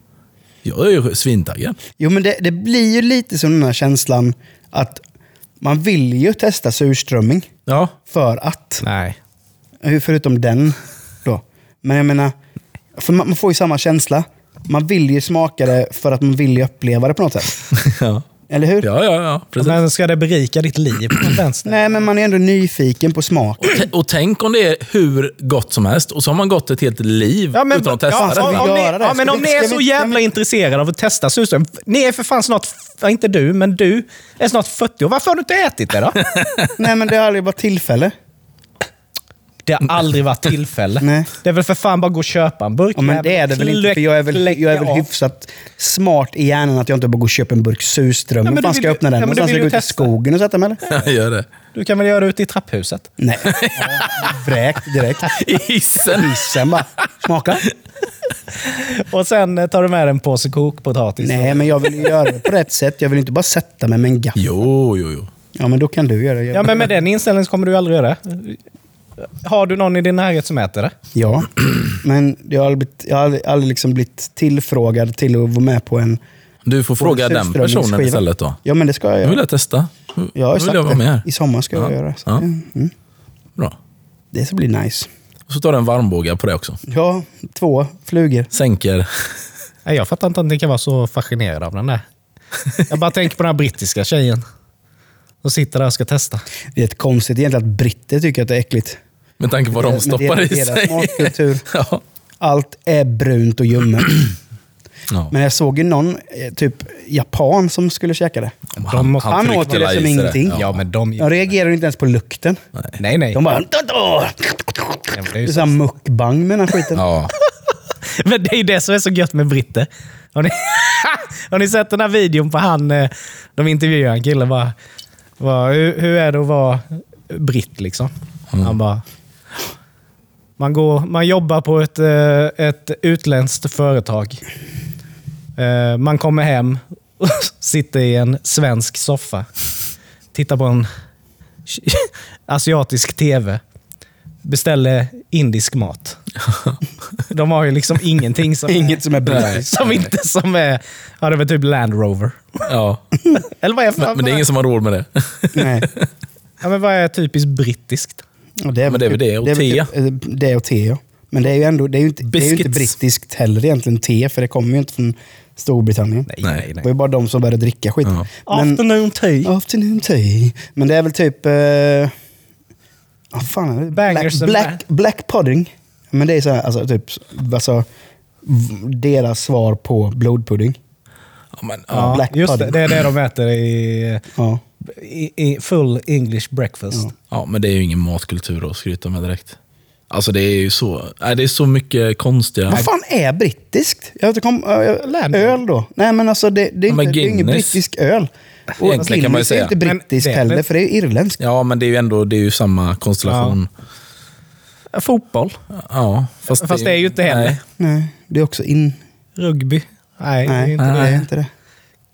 Jag är ju svintaggad. Jo, men det, det blir ju lite som den här känslan att man vill ju testa surströmming Ja, för att. Nej. Hur- Förutom den då. Men jag menar, för man, man får ju samma känsla. Man vill ju smaka det för att man vill ju uppleva det på något sätt. ja, Eller hur? ja, ja, ja precis. Men ska det berika ditt liv på vänster? Nej, men man är ändå nyfiken på smak. T- Och tänk om det är hur gott som helst och så har man gått ett helt liv utan att testa ja, det. Om, om, ni, göra det? ja, men om vi- ni är så vi- jävla intresserade av att testa surströmming. Ni är för fan snart, ja, inte du, men du är snart 40 år. Varför har du inte ätit det då? Nej, men det har aldrig varit tillfälle. Det har aldrig varit tillfälle. Nej. Det är väl för fan bara att gå och köpa en burk. Ja, men det är det väl inte, för jag är väl, jag är väl Ja. hyfsat smart i hjärnan att jag inte bara går och köper en burk surströmming. Ja, fan ska jag öppna den? ja, Någonstans ska jag gå ut i skogen och sätta mig eller? Jag gör det. Du kan väl göra det ute i trapphuset? Nej. Vräkt direkt. I hissen. Hissen bara. Smaka. Och sen eh, tar du med en påse kokpotatis. Nej, men jag vill göra det på rätt sätt. Jag vill inte bara sätta mig med en gaffel. Jo, jo, jo. Ja, men då kan du göra det. Ja, men med den inställningen kommer du aldrig göra det. Har du någon i din närhet som äter det? Ja, men jag har aldrig, blivit- jag har aldrig, aldrig liksom blivit tillfrågad till att vara med på en... Du får fråga den personen istället då. Ja, men det ska jag Nu göra. vill jag testa. Nu Jag har ju vill sagt jag vara det. med här. I sommar ska jag Ja. göra. Så. Ja. Mm. Bra. Det ska bli nice. Och så tar du en varmbåge på det också. Ja, två flugor. Sänker. Nej, jag fattar inte att ni kan vara så fascinerade av den där. Jag bara tänker på den här brittiska tjejen. Som sitter där och ska testa. Det är ett konstigt egentligen att britter tycker att det är äckligt. Med tanke på vad de Men stoppar i sig. matkultur. ja. Allt är brunt och ljummet. Ja. Men jag såg ju någon, eh, typ japan, som skulle käka det. De måste- Han tryckte åt ju det som ingenting. Ja, men de... De reagerar ju inte ens på lukten. Nej, nej. De bara... Ja, men det är Det ju är så. såhär mukbang med den här skiten. Ja. Men det är ju det som är så gött med britter. Har ni, har ni sett den här videon på han, eh, de intervjuar en kille bara, bara hur, hur är det att vara britt liksom? Han bara, man, går, man jobbar på ett, eh, ett utländskt företag. Eh, Man kommer hem och sitter i en svensk soffa. Tittar på en asiatisk tv. Beställer indisk mat. De har ju liksom ingenting som Inget som är bra. som inte som är, ja det var typ Land Rover. ja. Eller vad är, Men, men det är ingen som har råd med det. Nej. ja, men vad är typiskt brittiskt? Ja, det är, Men det är väl det, och te. typ- eh, Det och te, ja. Men det är ju ändå, det är ju inte, det är ju inte brittiskt heller egentligen, te, för det kommer ju inte från Storbritannien. Nej, Nej. nej, Det var ju bara de som började dricka skiten. Men, Afternoon tea. afternoon tea. Men det är väl typ... Eh, vad fan är det? Bangers Black, black, black pudding. Men det är så här, alltså typ, alltså, deras svar på blodpudding. Ja, men, Ja, ja. black just det. pudding. Det är det de äter i, Ja. i, i full English breakfast. ja, men det är ju ingen matkultur att skryta med direkt. Alltså det är ju så, nej, det är så mycket konstiga... Vad fan är brittiskt? Jag vet inte, kom, äh, Land. öl då? Nej men alltså det, det är, Ja, men inte, det är ingen Guinness. brittisk öl. Och Egentligen kan man ju Guinness är säga. inte Men brittisk det är heller, för det är irländskt. Ja, men det är ju ändå det är ju samma konstellation. Fotboll. Ja, fast, Fast det är ju inte heller. Nej. Nej, det är också in... Rugby. Nej, det är Nej, inte det det. är inte det.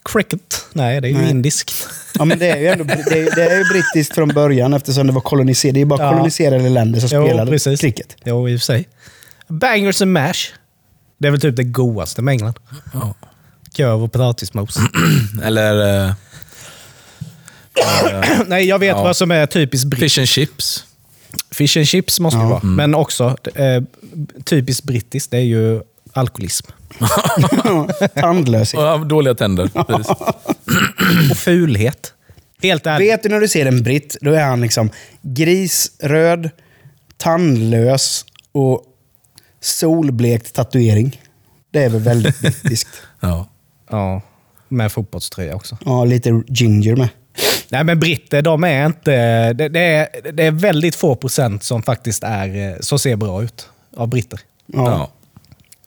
Cricket. Nej, det är ju Nej. indiskt. Ja, men det är ju ändå det är, det är ju brittiskt från början eftersom det var koloniserat. Det är ju bara Ja. koloniserade länder som Jo, spelade precis. cricket. Jo, i och för sig. Bangers and mash. Det är väl typ det godaste med England. Ja. Korv och potatismos. Eller eh, Nej, jag vet Ja. vad som är typiskt brittiskt. fish and chips. Fish and chips måste det Ja. vara. Men också eh, typiskt brittiskt, det är ju alkoholism. Tandlöshet. Och dåliga tänder. Precis. Och fulhet. Helt ärligt. Vet du när du ser en britt, då är han liksom grisröd, tandlös och solblekt tatuering. Det är väl väldigt brittiskt. Ja. Ja, med fotbollströja också. Ja, lite ginger med. Nej, men britter, de är inte... Det, det, är, det är väldigt få procent som faktiskt är, eh, som ser bra ut av britter. Ja. Ja.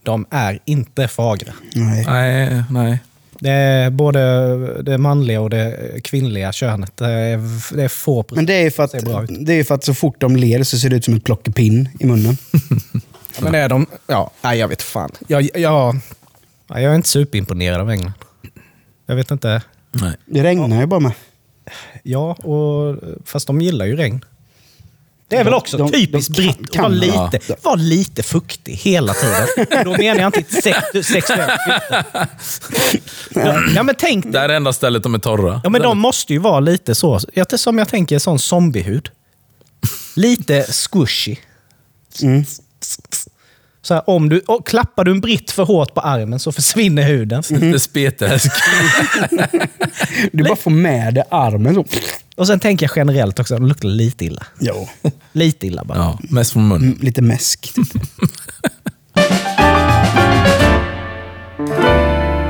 De är inte fagra. Nej. Nej, nej. Det är både det manliga och det kvinnliga könet. Det är, det är få Men det är ju för att, det är för att så fort de ler så ser det ut som ett plockepinn i munnen. Ja, men är de... Ja, nej, jag vet fan. Jag, jag, ja, jag är inte superimponerad av England. Jag vet inte. nej. Det regnar ju bara med. Ja, och, fast de gillar ju regn. Det är väl också De- de- typiskt de kan- britt kan- vara ja. lite, vara lite fuktig hela tiden. Då menar jag inte sex, sexuellt. Ja, men tänk Det här är enda stället de är torra. Ja, men de måste ju vara lite så. Som jag tänker, sån zombiehud. Lite squishy. Mm. Så här, om du, och klappar du en britt för hårt på armen så försvinner huden. Lite spetälsk. Du bara får med dig armen så. Och sen tänker jag generellt också, de luktar lite illa. Jo. Lite illa bara. Ja, mest från munnen. Mm, Lite mäsk. Typ.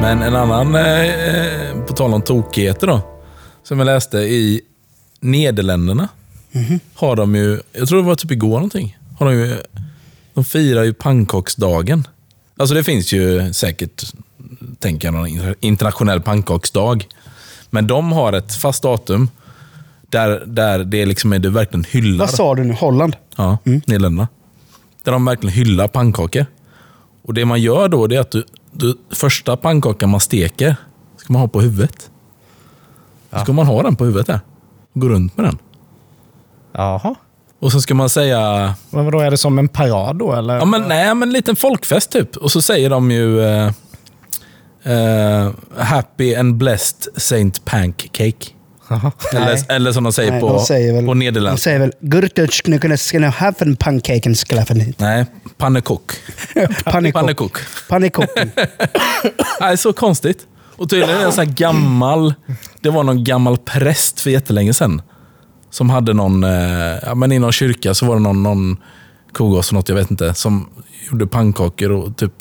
Men en annan, eh, på tal om tokigheter då, som jag läste i Nederländerna, har de ju, jag tror det var typ igår någonting, har de ju, de firar ju pannkaksdagen. Alltså det finns ju säkert, tänker jag, någon inter- internationell pannkaksdag. Men de har ett fast datum där, där det liksom är, det verkligen hyllar. Vad sa du nu? Holland? Ja, Nederländerna. Där de verkligen hyllar pannkakor. Och Det man gör då är att du, du, första pannkakan man steker ska man ha på huvudet. Då ska man ha den på huvudet där. Gå runt med den. Jaha. Och så ska man säga, Men vadå, är det som en parad då eller? ja men nej men en liten folkfest typ. Och så säger de ju eh, eh, Happy and blessed Saint Pancake. Eller, eller som de säger Nej, på, de säger väl, på de säger väl Gurtutschknucken ska ha en pancaken sklaffen. Nej, pannekok. Pannekok. Pannekuchen. Nej, så konstigt. Och tydligen är det en sån här gammal... Det var någon gammal präst för jättelänge sedan. Som hade någon... Eh, ja, men I någon kyrka så var det någon, någon eller något, jag vet inte, som gjorde pannkakor och typ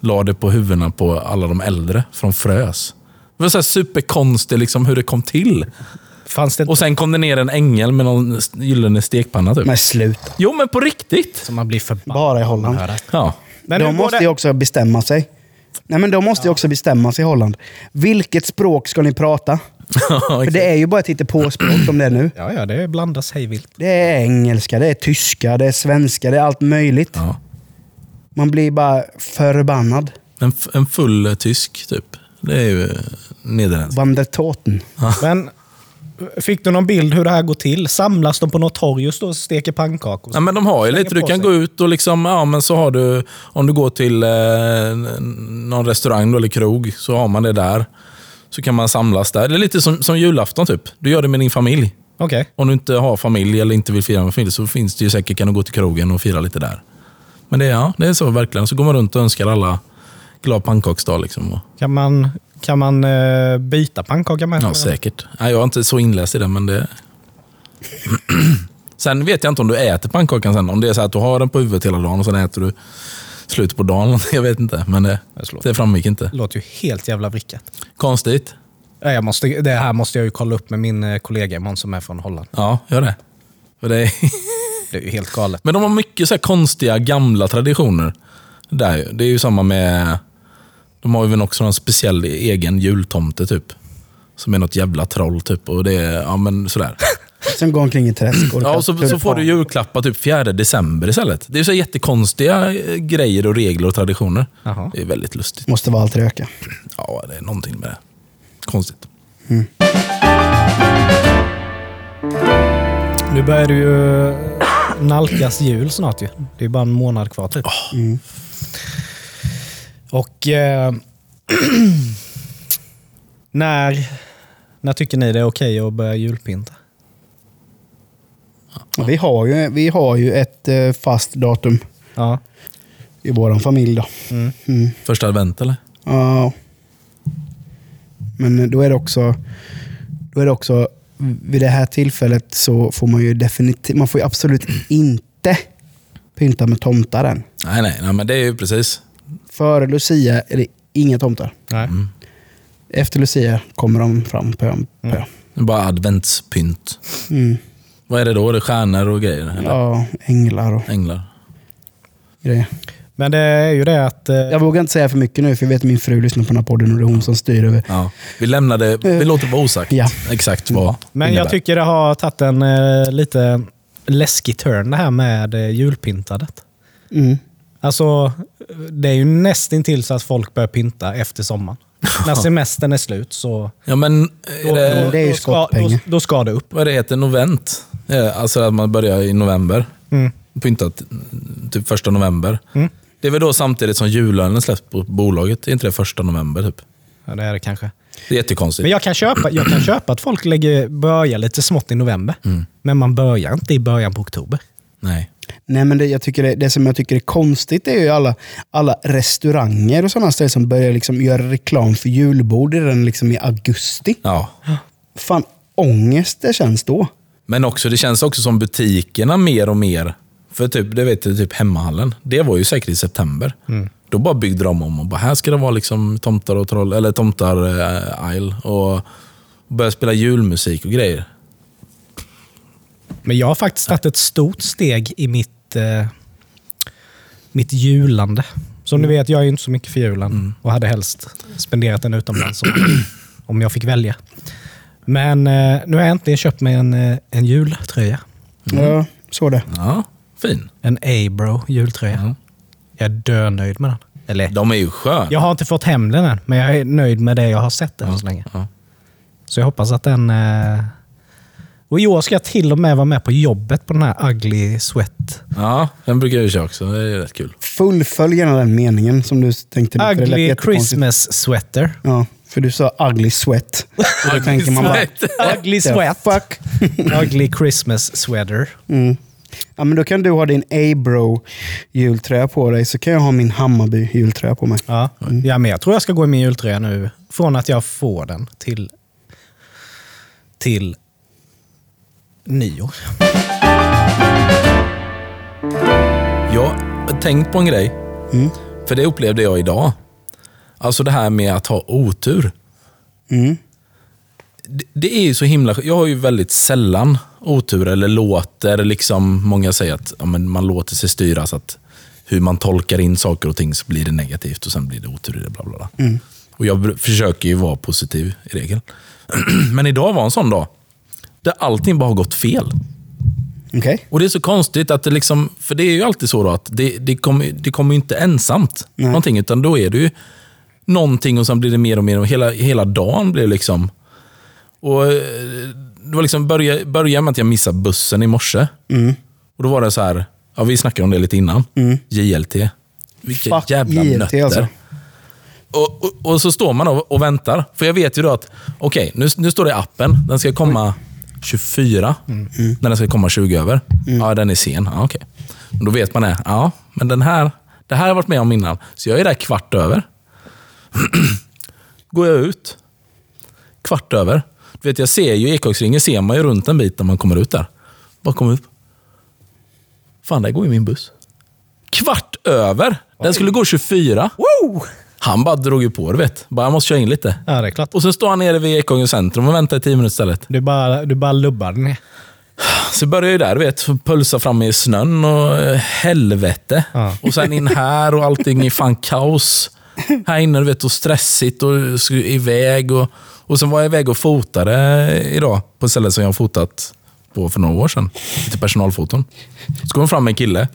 la det på huvudena på alla de äldre från frös. Det var så här superkonstigt liksom, hur det kom till. Fanns det Och sen kom det ner en ängel med någon gyllene stekpanna. Typ. Men sluta. Jo, men på riktigt. som man blir förbannad Bara i Holland. Ja. Men de måste det? ju också bestämma sig. Nej, men de måste ju också bestämma sig i Holland. Vilket språk ska ni prata? För det är ju bara ett på språk om det nu. Ja, ja, det blandas hejvilt. Det är engelska, det är tyska, det är svenska, det är allt möjligt. ja. Man blir bara förbannad. En, en full tysk, typ. Det är ju nederländsk. Van der Toten. Men fick du någon bild hur det här går till? Samlas de på något torg och steker pannkakor? Ja, men de har ju lite, du kan sig. gå ut och liksom, ja men så har du, om du går till eh, någon restaurang då, eller krog, så har man det där. Så kan man samlas där. Det är lite som, som julafton typ. Du gör det med din familj. Okej. Om du inte har familj eller inte vill fira med familj så finns det ju säkert, kan du gå till krogen och fira lite där. Men det, ja, det är så verkligen. Så går man runt och önskar alla glad pannkaksdag. Liksom. Kan man, kan man eh, byta pannkaka med? ja, säkert. Nej, jag är inte så inläst i det, men det... sen vet jag inte om du äter pannkakan sen. Om det är så att du har den på huvudet hela dagen och sen äter du slutet på dagen. Jag vet inte, men det, Jag slår. det framgick inte. Det låter ju helt jävla vrickat. Konstigt. Ja, Jag måste, det här måste jag ju kolla upp med min eh, kollega imorgon som är från Holland. Ja, gör det. För det är Det är ju helt galet. Men de har mycket så konstiga gamla traditioner. Där, det är ju samma med... De har ju också någon speciell egen jultomte typ. Som är något jävla troll typ. Och det är, ja men sådär. Sen går omkring i träsk. Ja, och så, så får du julklappar typ 4 december istället. Det är så jättekonstiga eh, grejer och regler och traditioner. Jaha. Det är väldigt lustigt. Måste vara allt röka. Ja, det är någonting med det. Konstigt. Nu börjar det ju eh, nalkas jul snart ju. Det är bara en månad kvar typ. Och eh, när, när tycker ni det är okej att börja julpynta? Och Vi har ju, vi har ju ett eh, fast datum Ja. i vår familj. Då. Mm. Mm. Första advent eller? Ja. Men då är det också, då är det också vid det här tillfället så får man ju definitivt, man får ju absolut inte pynta med tomtar än. Nej, nej, nej, men det är ju precis. Före Lucia är det inga tomtar. Nej. Efter Lucia kommer de fram på. Det är bara adventspynt. Mm. Vad är det då? Är det stjärnor och grejer? Eller? Ja, änglar och Änglar? grejer. Men det är ju det att... eh, Jag vågar inte säga för mycket nu, för jag vet att min fru lyssnar på den här podden och det är hon som styr över. Ja. Vi lämnar det, vi låter vara osagt Ja. exakt vad Men innebär. jag tycker det har tagit en eh, lite läskig turn det här med eh, julpyntadet. Mm. Alltså, det är ju nästintill så att folk börjar pynta efter sommaren. När semestern är slut så... Ja, men är Då, det, då, det är ju då, ska, då, skottpengar. då ska det upp. vad det heter, novent? Eh, Alltså att man börjar i november. Mm. Pyntat typ första november. Det är väl då samtidigt som jullönen släpps på bolaget? Är inte det första november? Typ? Ja, det är det kanske. Det är jättekonstigt. Men jag kan köpa, jag kan köpa att folk lägger, börjar lite smått i november. Mm. Men man börjar inte i början på oktober. Nej. Nej, men det, jag tycker det, det som jag tycker är konstigt är ju alla, alla restauranger och sådana ställen som börjar liksom göra reklam för julbord redan liksom i augusti. Ja. Fan, ångest det känns då. Men också, det känns också som butikerna mer och mer. För typ, det vet du, typ hemmahallen. Det var ju säkert i september. Då bara byggde de om och bara, här ska det vara liksom tomtar och troll, eller tomtar äh, isle och börja spela julmusik och grejer. Men jag har faktiskt tagit ett stort steg i mitt, eh, mitt julande. Som Mm. ni vet, jag är inte så mycket för julen och hade helst spenderat den utomlands om, om jag fick välja. Men eh, nu har jag äntligen köpt mig en, eh, en jultröja. Ja, så det. Ja, fin. En A-Bro jultröja. Jag är dönöjd med den. Eller, De är ju sköna. jag har inte fått hem den än, men jag är nöjd med det jag har sett än så länge. ja. Så jag hoppas att den... Eh... Och i år ska jag till och med vara med på jobbet på den här ugly sweat. Ja, den brukar jag köra också. Det är rätt kul. Fullfölj gärna den meningen som du tänkte. Ugly. Christmas sweater. Ja, för du sa ugly sweat. Och då tänker man bara, Ugly sweat. fuck? ugly Christmas sweater. Mm. Ja, men då kan du ha din A-bro jultröja på dig, så kan jag ha min Hammarby jultröja på mig. Ja. ja, men jag tror jag ska gå i min jultröja nu. Från att jag får den till, till nyår. Jag har tänkt på en grej. Mm. För det upplevde jag idag. Alltså det här med att ha otur. Mm. Det, det är ju så himla... Jag har ju väldigt sällan otur eller låter liksom... Många säger att ja, man låter sig styras. att Hur man tolkar in saker och ting så blir det negativt och sen blir det otur i det. Bla, bla, bla. Och jag försöker ju vara positiv i regel. Men idag var en sån dag. Där allting bara har gått fel. Okej. Och det är så konstigt att det liksom, för det är ju alltid så att det, det kommer det ju inte ensamt. Nej. Någonting, utan då är det ju någonting och sen blir det mer och mer och hela, hela dagen blir liksom... Och eh, det var liksom börja, börja med att jag missade bussen i morse. Mm. Och då var det så här, ja vi snackade om det lite innan, JLT. Vilka Fuck jävla JLT nötter. alltså. Och, och, och så står man och, och väntar. För jag vet ju då att, okej, nu, nu står det i appen. Den ska komma 24. När den ska komma 20 över. Ja, den är sen. Ja. Och Då vet man det. Ja, men den här, det här har jag varit med om innan. Så jag är där kvart över. Går jag ut, kvart över. Du vet, jag ser ju Ekåksringen ser man ju runt en bit när man kommer ut där. Bara kommer upp. Fan, där går ju min buss. Kvart över! Den skulle gå 24. Han bara drog ju på det, vet. Bara, jag måste köra in lite. Ja, det är klart. Och så står han nere vid Ekången centrum och väntar i 10 minuter istället. Du bara, du bara lubbar den ner. Så börjar jag ju där, du vet, pulsa fram i snön och eh, helvete. Ja. Och sen in här och allting är fan kaos. Här inne, du vet, och stressigt och skulle iväg. Och, och sen var jag iväg och fotade idag på ett ställe som jag har fotat på för några år sedan. Lite personalfoton. Så kom fram en kille.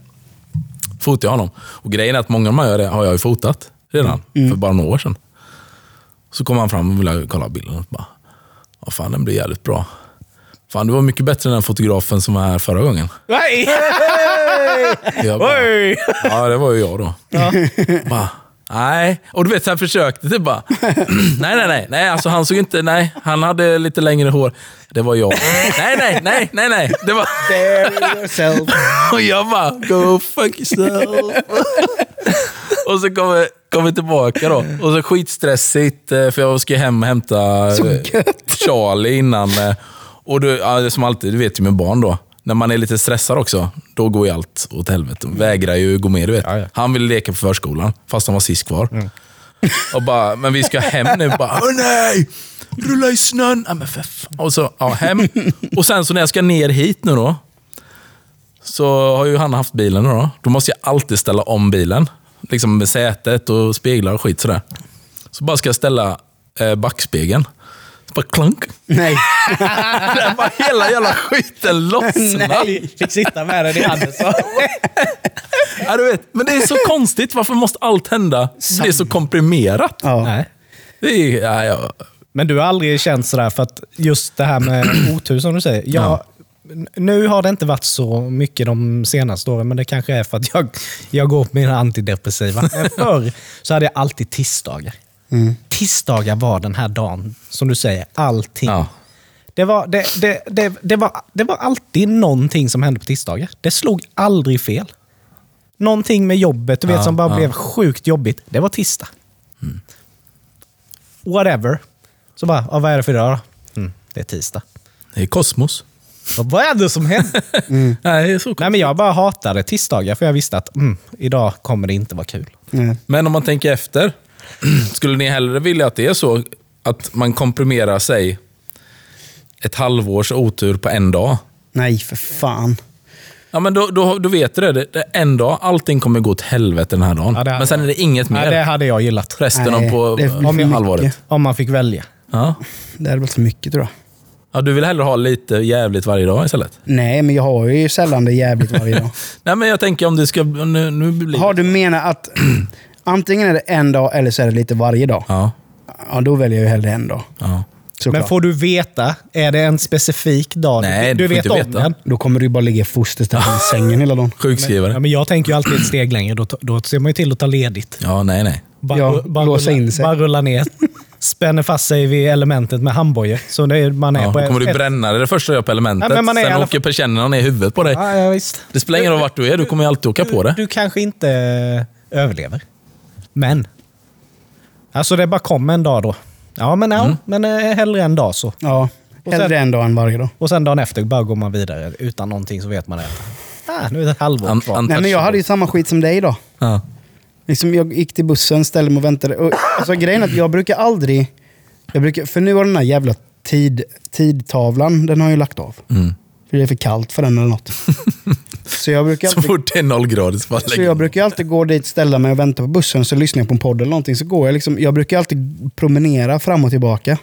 Fotade jag honom. Och grejen är att många av de här har jag ju fotat redan, för bara några år sedan. Så kom han fram och ville kolla bilden och bara, ja fan den blir jävligt bra. Fan, du var mycket bättre än den fotografen som var här förra gången. Nej! Bara, ja, det var ju jag då. Bara, nej. Och du vet, så här försökte typ bara, nej, nej, nej, nej, alltså han såg inte, nej, han hade lite längre hår. Det var jag. Nej, nej, nej, nej, nej. Det var... Bury yourself. Och jag bara, go fuck yourself. och så kom vi, kom vi tillbaka då. Och så skitstressigt, eh, för jag ska hem och hämta eh. Charlie innan. eh, Och du, som alltid, du vet ju med barn då. När man är lite stressad också, då går ju allt åt helvete. Vägrar ju gå med, du vet. Ja, ja. Han ville leka på förskolan, fast han var sist kvar. Och bara, men vi ska hem nu. Bara, Åh nej! Rulla i snön! Ja, men för fan. Och så, ja, hem. Och sen så när jag ska ner hit nu då, så har ju han haft bilen nu då. Då måste jag alltid ställa om bilen. liksom med sätet och speglar och skit sådär. Så bara ska jag ställa eh, backspegeln. Så bara klunk. Nej. Där bara hela jävla skiten lossnar. Fick sitta med den i handen. Så. Ja, du vet, men det är så konstigt. Varför måste allt hända? Det är så komprimerat. Ja. Nej. Det är, ja, ja. Men du har aldrig känt sådär, för att just det här med otur som du säger. Jag, Ja. Nu har det inte varit så mycket de senaste åren, men det kanske är för att jag, jag går på mina antidepressiva. Men förr så hade jag alltid tisdagar. Tisdagar var den här dagen, som du säger, allting. Ja. Det, var, det, det, det, det, var, det var alltid någonting som hände på tisdagar. Det slog aldrig fel. Någonting med jobbet du vet, Ja, som bara ja. blev sjukt jobbigt. Det var tisdag. Whatever. Så bara, ja, vad är det för idag då? Mm, det är tisdag. Det är kosmos. Vad är det som händer? Nej, det är så Nej, men jag bara hatade tisdagar för jag visste att mm, idag kommer det inte vara kul. Nej. Men om man tänker efter, skulle ni hellre vilja att det är så att man komprimerar sig ett halvårs otur på en dag? Nej, för fan. Ja, men då, då, då vet du det. det. det En dag, allting kommer gå åt helvete den här dagen. Ja, men sen är det inget mer Nej, det hade jag gillat. resten Nej, av på, om halvåret. mycket. Om man fick välja. Ja. Det hade varit för mycket tror jag. ja, du vill hellre ha lite jävligt varje dag istället? Nej, men jag har ju sällan det jävligt varje dag. Nej, men jag tänker om det ska... Nu, nu blir Har du menat att antingen är det en dag eller så är det lite varje dag? Ja. Ja, då väljer jag ju hellre en dag. ja. Såklart. Men får du veta, är det en specifik dag? Nej, du du får vet inte om veta. den. Då kommer du bara ligga fosterställning i sängen hela dagen. Sjukskrivare. Ja, men jag tänker ju alltid ett steg längre. Då, då ser man ju till att ta ledigt. Ja, nej, nej. Bara, Ja, bara, låsa rulla, in sig. bara rulla ner. Spänner fast sig vid elementet med handbojor. Så det är, man är Ja, på då kommer du ett- bränna det, det första du gör på elementet. Ja, men man är i Sen alla åker persiennerna ner i huvudet på dig. Ja, ja, visst. Det spelar ingen roll vart du är, du kommer ju alltid åka på det. Du kanske inte eh, överlever. Men. Alltså det bara kom en dag då. Ja, men, Mm. ja, men eh, hellre en dag så. Ja, Och sen- hellre en dag än varje dag. Och sen dagen efter bara går man vidare utan någonting så vet man det. Ah, nu är det ett halvår An- kvar. Nej, men jag hade ju samma skit som dig då. Ja. Liksom jag gick till bussen, ställde mig och väntade. Och, alltså, grejen är att jag brukar aldrig... Jag brukar, för nu har den här jävla tid, tidtavlan, den har jag lagt av. Mm. För det är för kallt för den eller något. Så jag brukar Så alltid, fort det är noll grader så bara så jag brukar alltid gå dit, ställa mig och vänta på bussen, så lyssnar jag på en podd eller någonting. Så går jag liksom, jag brukar alltid promenera fram och tillbaka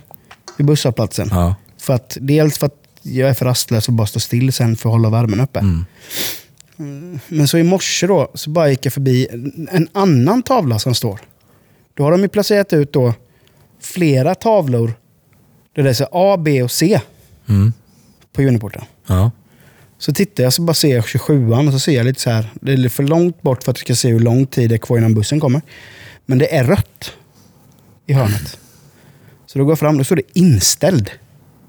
i busshållplatsen. Ja. För att, dels för att jag är för rastlös och bara står still sen för att hålla värmen uppe. Mm. Mm, Men så i morse då, så bara gick jag förbi en- en annan tavla som står. Då har de ju placerat ut då flera tavlor där det är A, B och C Mm. På Uniporten. Ja. Så tittar jag så bara ser jag 27an och så ser jag lite så här. Det är för långt bort för att jag ska se hur lång tid det är kvar innan bussen kommer. Men det är rött i hörnet. Så då går jag fram, då står det inställd.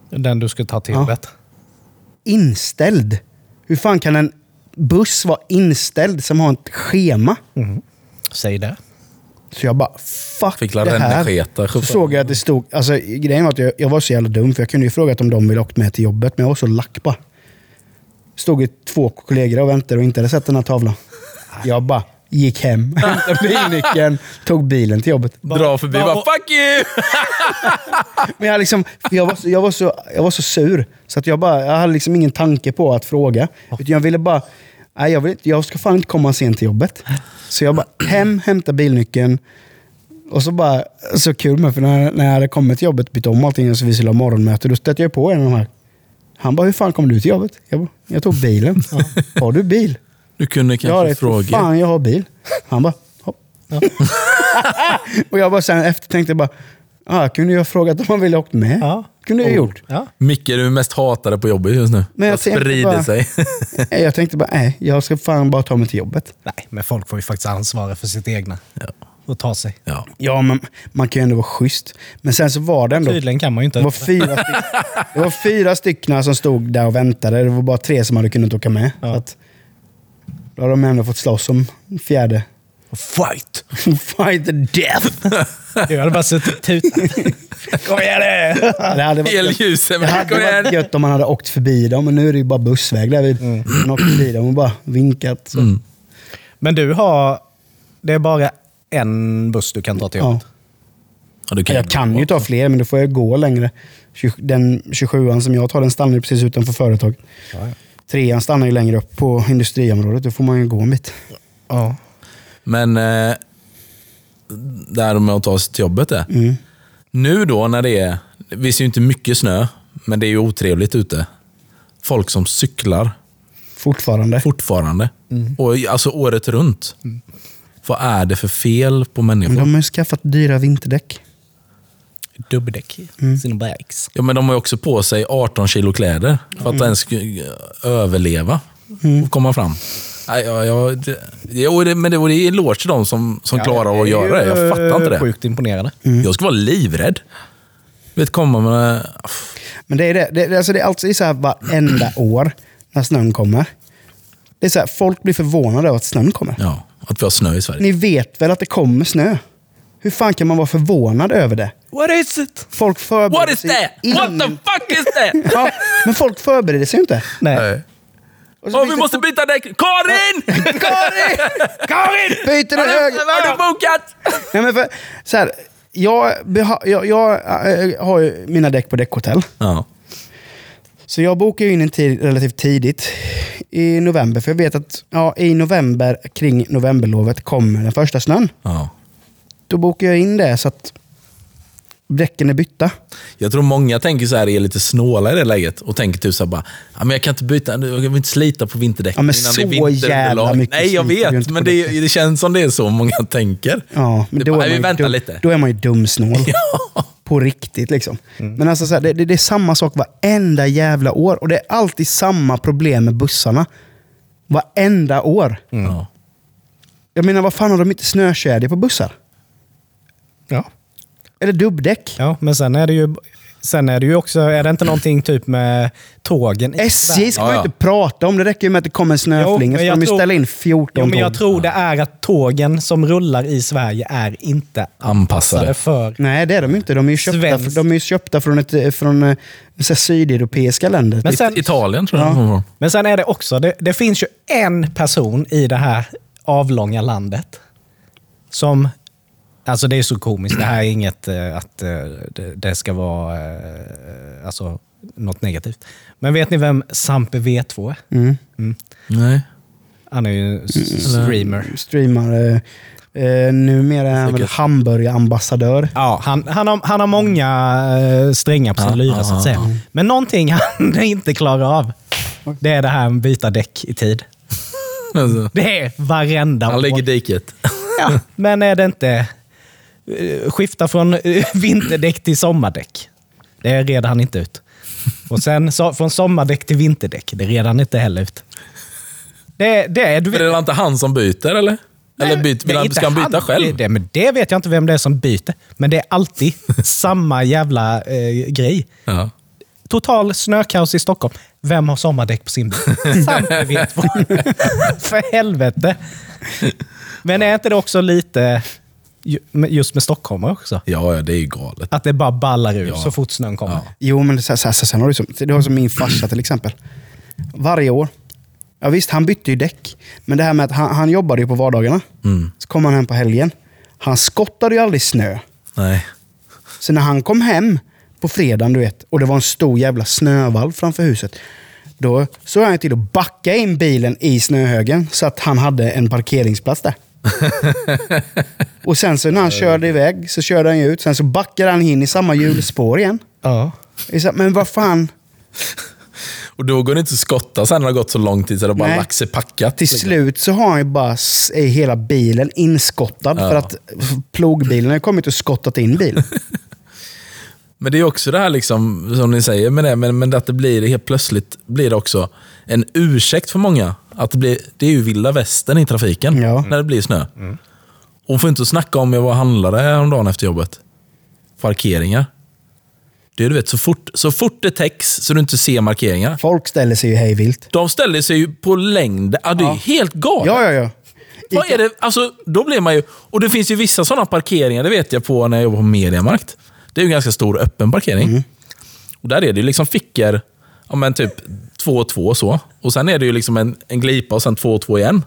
Den du ska ta till Ja. Inställd? Hur fan kan en buss vara inställd som har ett schema? Säg det. Så jag bara, fuck Fick det här. Så såg jag att det stod, alltså grejen var att jag, jag var så jävla dum för jag kunde ju frågat om de ville åkt med till jobbet, men jag var så lack bara. Stod ju två kollegor och väntade och inte hade sett den här tavlan. Jag bara gick hem, hämtade bilnyckeln, tog bilen till jobbet. Dra förbi bara va- fuck you! Men jag, liksom, jag, var, så- jag, var så, jag var så sur, så att jag, bara, jag hade liksom ingen tanke på att fråga. Utan jag ville bara, nej jag, vill, jag ska fan inte komma sent till jobbet. Så jag bara hem, hämta bilnyckeln. Och så bara, så kul med för när, när jag hade kommit till jobbet, bytt om allting och så vi skulle ha morgonmöte, då stötte jag på en av de här. Han bara, hur fan kom du till jobbet? Jag bara, jag tog bilen. Har du bil? Du kunde Ja, kanske är fråga. fan jag har bil. Han bara, hopp. och jag bara sen efter tänkte jag bara, ah, jag kunde ha frågat om han ville åkt med. Ja. Kunde jag ha gjort. Ja. Micke är du mest hatade på jobbet just nu. Men jag sprider bara- sig. Jag tänkte bara, nej, jag ska fan bara ta mig till jobbet. Nej, men folk får ju faktiskt ansvara för sitt egna. Ja. Och ta sig. Ja. Ja, men man kan ju ändå vara schysst. Men sen så var det ändå... Tydligen kan man ju inte. Det var, fyra styck, det var fyra stycken som stod där och väntade. Det var bara tre som hade kunnat åka med. Ja. Så att, då har de ändå fått slåss om fjärde. Fight! Fight the death! Jag hade bara suttit och tutat. Kom igen nu! Det hade varit, gött, Elljuset. det hade kom igen. varit gött om man hade åkt förbi dem, men nu är det ju bara bussväg där vid. Man åkte förbi dem och bara vinkat. Mm. Men du har... Det är bara en buss du kan ta till Ja. jobbet? Ja, du Jag kan ju ta fler, men då får jag gå längre. Den 27an som jag tar, den stannar ju precis utanför företag. Ja. Trean stannar ju längre upp på industriområdet. Då får man ju gå en bit. ja. Men eh, där med att ta sig till jobbet är. Nu då när det är, visst är ju inte mycket snö, men det är ju otrevligt ute. Folk som cyklar Fortfarande. fortfarande. Och, alltså året runt. Vad är det för fel på människor? Men de har ju skaffat dyra vinterdäck. Dubbdäck. Sina bikes. Ja, men de har ju också på sig 18 kilo kläder för att ens ska överleva och komma fram. Nej, ja, ja, det, jo, det, men det var en eloge till de som, som klarar av att göra det. Jag fattar inte det. Sjukt imponerande. Jag ska vara livrädd. Vet komma med... Men det är det. det, det alltså det är alltid så här varenda år när snön kommer. Det är så här, folk blir förvånade över att snön kommer. Ja, att vi har snö i Sverige. Ni vet väl att det kommer snö? Hur fan kan man vara förvånad över det? What is it? Folk förbereder What is sig that? What the fuck is that? Ja, men folk förbereder sig ju inte. Nej. Och så Åh, vi måste byta däck! Karin! Karin! Karin! Byter du höger? har du bokat? Nej, men för, så här, jag, jag, jag äh, har ju mina däck på däckhotell. Ja. Så jag bokar ju in en tid relativt tidigt i november. För jag vet att ja, i november, kring novemberlovet, kommer den första snön. ja. Då bokar jag in det så att däcken är bytta. Jag tror många tänker så här, är lite snåla i det läget och tänker typ så här bara, ja, men jag kan inte byta, jag vill inte slita på vinterdäck Ja, men innan så det är vinterunderlag." jävla mycket Nej, jag vet, men det, det känns som det är så många tänker. Ja, men då, bara, är vi man ju dum, lite. då är man ju dumsnål. Ja. På riktigt liksom. Men alltså, så här, det, det, det är samma sak varenda jävla år. Och det är alltid samma problem med bussarna. Varenda år. Ja. Jag menar, vad fan har de inte snökedjor på bussar? Ja. Eller dubbdäck? ja, men sen är det ju... Sen är det ju också, är det inte någonting typ med tågen SJ ska Ja, man ju ja. inte prata om. Det räcker ju med att det kommer en snöflinga så de ju jag tror- ställa in 14 Jo, men jag tåg. tror det är att tågen som rullar i Sverige är inte Anpassade. för... Nej, det är de inte. De är ju köpta, Svensk. de är ju köpta från, ett, från eh, så här, sydeuropeiska länder. Men sen, Italien tror jag. de var. men sen är det också, det, det finns ju en person i det här avlånga landet som... Alltså det är så komiskt. Det här är inget eh, att eh, det, det ska vara eh, alltså, något negativt. Men vet ni vem Sampe V2 är? Mm. Nej. Han är ju s- streamer. Streamar. Eh, numera är han väl Säkert. hamburgerambassadör. Ja, han, han, har, han har många strängar på sin Ja, lyra ja, så att ja, säga. Men någonting han inte klarar av, det är det här med byta däck i tid. Alltså, Det är varenda Han ligger i år. diket. Ja, men är det inte skifta från eh, vinterdäck till sommardäck? Det reder han inte ut. Och sen så, från sommardäck till vinterdäck, det reder han inte heller ut. Det, det är, du För är det inte han som byter eller? Eller byt, vill är han, ska han byta själv? Det, men det vet jag inte vem det är som byter. Men det är alltid samma jävla eh, grej. Ja. Total snökaos i Stockholm. Vem har sommardäck på sin bil? Sampe vet. För helvete. Men är inte det också lite, just med stockholmare också? ja, ja, det är ju galet. Att det bara ballar ur Ja. så fort snön kommer. Ja. Jo, men så, så, så, sen har du, som, du har som min farsa till exempel. Varje år. Ja visst, han bytte ju däck. Men det här med att han, han jobbade ju på vardagarna. Mm. Så kom han hem på helgen. Han skottade ju aldrig snö. Nej. Så när han kom hem på fredagen, du vet, och det var en stor jävla snövall framför huset. Då såg han till att backa in bilen i snöhögen så att han hade en parkeringsplats där. och sen så när han körde iväg så körde han ju ut. Sen så backade han in i samma hjulspår igen. Ja. Men vad fan, Och då går det inte att skotta sen när det har gått så lång tid så det bara lagt sig packat. till slut så har han ju bara är hela bilen inskottad. Ja. För att plogbilen har kommit och skottat in bilen. Men det är också det här liksom, som ni säger med det, men, men att det blir helt plötsligt blir det också en ursäkt för många. Att det, blir, det är ju vilda västern i trafiken Ja. när det blir snö. Och får inte snacka om jag var och handlade häromdagen efter jobbet. Parkeringar. Det är, du vet, så fort, så fort det täcks så du inte ser markeringarna. Folk ställer sig ju hejvilt. De ställer sig ju på längd. Ja, det är Ja. helt galet. Ja, ja, ja. Vad är det? Alltså, då blir man ju... Och det finns ju vissa sådana parkeringar, det vet jag på när jag jobbar på Mediamarkt. Det är ju en ganska stor öppen parkering. Och där är det ju liksom fickor, ja, men typ två och två så. Och sen är det ju liksom en, en glipa och sen två och två igen.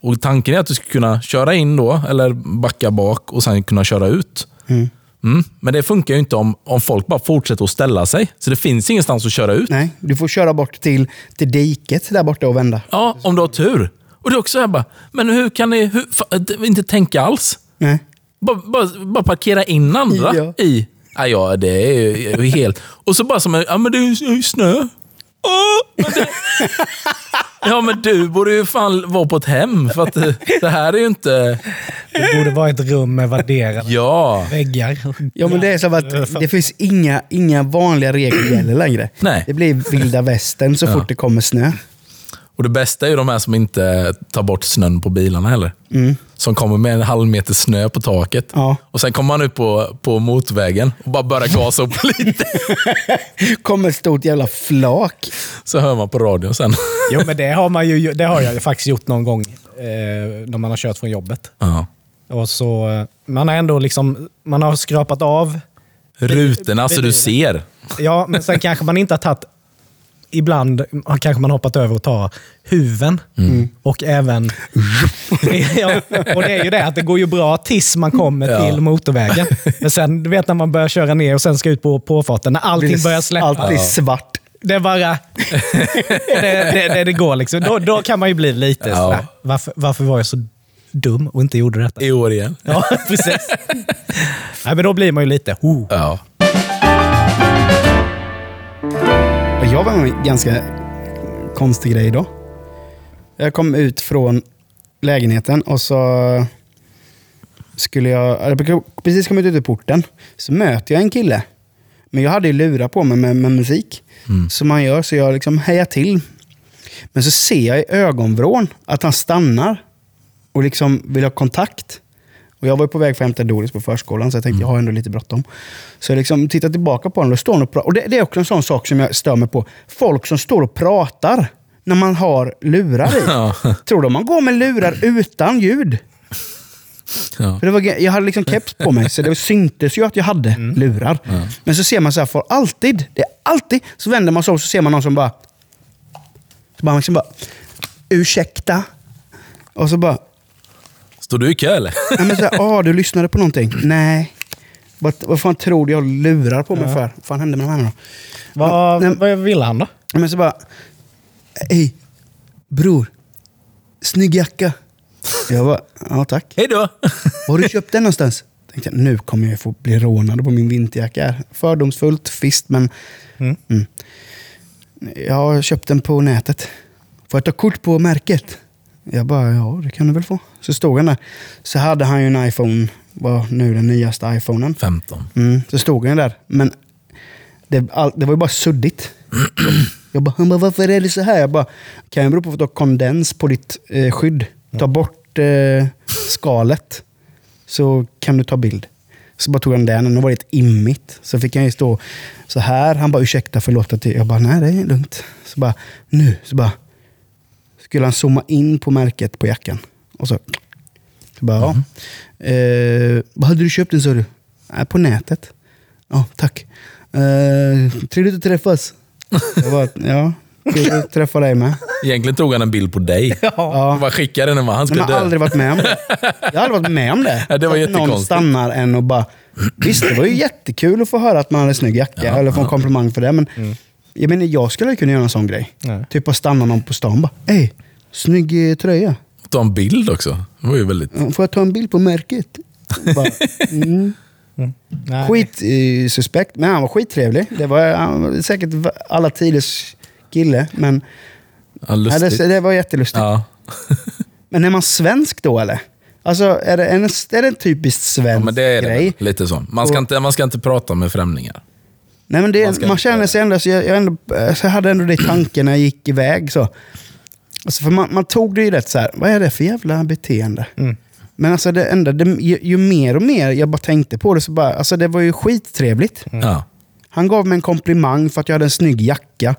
Och Tanken är att du ska kunna köra in då, eller backa bak och sen kunna köra ut. Mm. Men det funkar ju inte om, om folk bara fortsätter att ställa sig. Så det finns ingenstans att köra ut. Nej, du får köra bort till, till diket där borta och vända. Ja, om du har tur. Och det är också här bara, men hur kan ni hur, inte tänka alls? Nej. Bara, bara, bara parkera in andra Ja. i... Ja, ja, det är ju helt... Och så bara som ja men det är ju snö. Det... Ja men du borde ju fan vara på ett hem för att det, det här är ju inte... Det borde vara ett rum med värderade Ja. väggar. Ja, men det är som att det finns inga, inga vanliga regler gäller längre. Nej. Det blir vilda västern så fort det kommer snö. Och det bästa är ju de här som inte tar bort snön på bilarna heller. Mm. Som kommer med en halv meter snö på taket. Ja. Och sen kommer man ut på, på motorvägen och bara börjar gasa upp lite. kommer ett stort jävla flak. Så hör man på radion sen. Jo, men det har, man ju, det har jag ju faktiskt gjort någon gång eh, när man har kört från jobbet. Ja. Och så, eh, man har ändå liksom, man har skrapat av. Rutorna så du ser. Ja, men sen kanske man inte har tagit... Ibland kanske man hoppat över och tar huven. Och även... ja, och det är ju det att det går ju bra tills man kommer Ja. till motorvägen. Men sen, du vet när man börjar köra ner och sen ska ut på påfarten, när allting börjar släppa. Allt blir svart. Det är bara... det, det, det, det går liksom. Då, då kan man ju bli lite Ja. sådär, varför, varför var jag så dum och inte gjorde detta? I år igen. Ja, precis. Nej, men då blir man ju lite... Oh. Ja. Jag var med en ganska konstig grej idag. Jag kom ut från lägenheten och så skulle jag, precis kommit ut ur porten, så möter jag en kille. Men jag hade ju lurar på mig med, med musik, som man gör, så jag liksom hejar till. Men så ser jag i ögonvrån att han stannar och liksom vill ha kontakt. Och jag var ju på väg för att hämta Doris på förskolan, så jag tänkte jag har ändå lite bråttom. Så jag liksom tittar tillbaka på honom och står han och pratar. Och det, det är också en sån sak som jag stör mig på. Folk som står och pratar när man har lurar i. Ja. Tror de man går med lurar utan ljud? Ja. För det var, jag hade liksom keps på mig, så det syntes ju att jag hade lurar. Men så ser man så här, för alltid, det är alltid, så vänder man sig om så ser man någon som bara... Så bara, liksom bara ursäkta? Och så bara, Står du i kö eller? nej men så här, ah, du lyssnade på någonting? Nej. Vad, vad fan tror du jag lurar på mig för? Vad fan hände med de här då? Vad, Nej, vad ville han då? Men så bara, hej, bror, snygg jacka. Jag bara, ja tack. Hej då! Var har du köpt den någonstans? Tänkte jag, nu kommer jag få bli rånad på min vinterjacka. här. Fördomsfullt, visst, men... Mm. Mm. Jag har köpt den på nätet. Får jag ta kort på märket? Jag bara, ja det kan du väl få. Så stod han där. Så hade han ju en iPhone, vad nu den nyaste iPhonen. 15. Mm, så stod han där. Men det, all, det var ju bara suddigt. Jag bara, han bara, varför är det så här? Jag bara, kan ju bero på att du har kondens på ditt eh, skydd. Ta bort eh, skalet så kan du ta bild. Så bara tog han den och nu var det ett immigt. Så fick han ju stå så här. Han bara, ursäkta, förlåt att jag... Jag bara, nej det är lugnt. Så bara, nu, så bara skulle han zooma in på märket på jackan. Och så, så bara, ja. Eh, vad hade du köpt den sa du? "Nej, på nätet. Ja, tack. Eh, trevligt att träffas. Jag bara, ja, trevligt att träffa dig med. Egentligen tog han en bild på dig. Ja. Han bara skickade den han skulle jag har dö. aldrig varit med om det. Jag har aldrig varit med om det. Ja, det var Att någon stannar en och bara... Visst, det var ju jättekul att få höra att man hade en snygg jacka eller få en komplimang för det. Men jag menar, jag skulle kunna göra en sån grej. Nej. Typ att stanna någon på stan och bara, hej, snygg eh, tröja. Ta en bild också. Det var ju väldigt... Ja, Får jag ta en bild på märket? Bara, mm. Nej. Skit eh, suspekt, men han var skittrevlig. Det var, han var säkert alla tiders kille, men Ja, ja, lustigt. det, det var jättelustigt. Ja. Men är man svensk då eller? Alltså, är det en, är det en typiskt ja, svensk men det är det grej? Lite så. Man ska, Och- inte, man ska inte prata med främlingar. Nej, men det, Man man, känner sig ändå, så jag, jag, ändå, så jag hade ändå det i tanken när jag gick iväg. Så. Alltså, för man, man tog det ju rätt så här, vad är det för jävla beteende? Mm. Men alltså det enda, det, ju, ju mer och mer jag bara tänkte på det så bara, alltså det var ju skittrevligt. Ja. Han gav mig en komplimang för att jag hade en snygg jacka.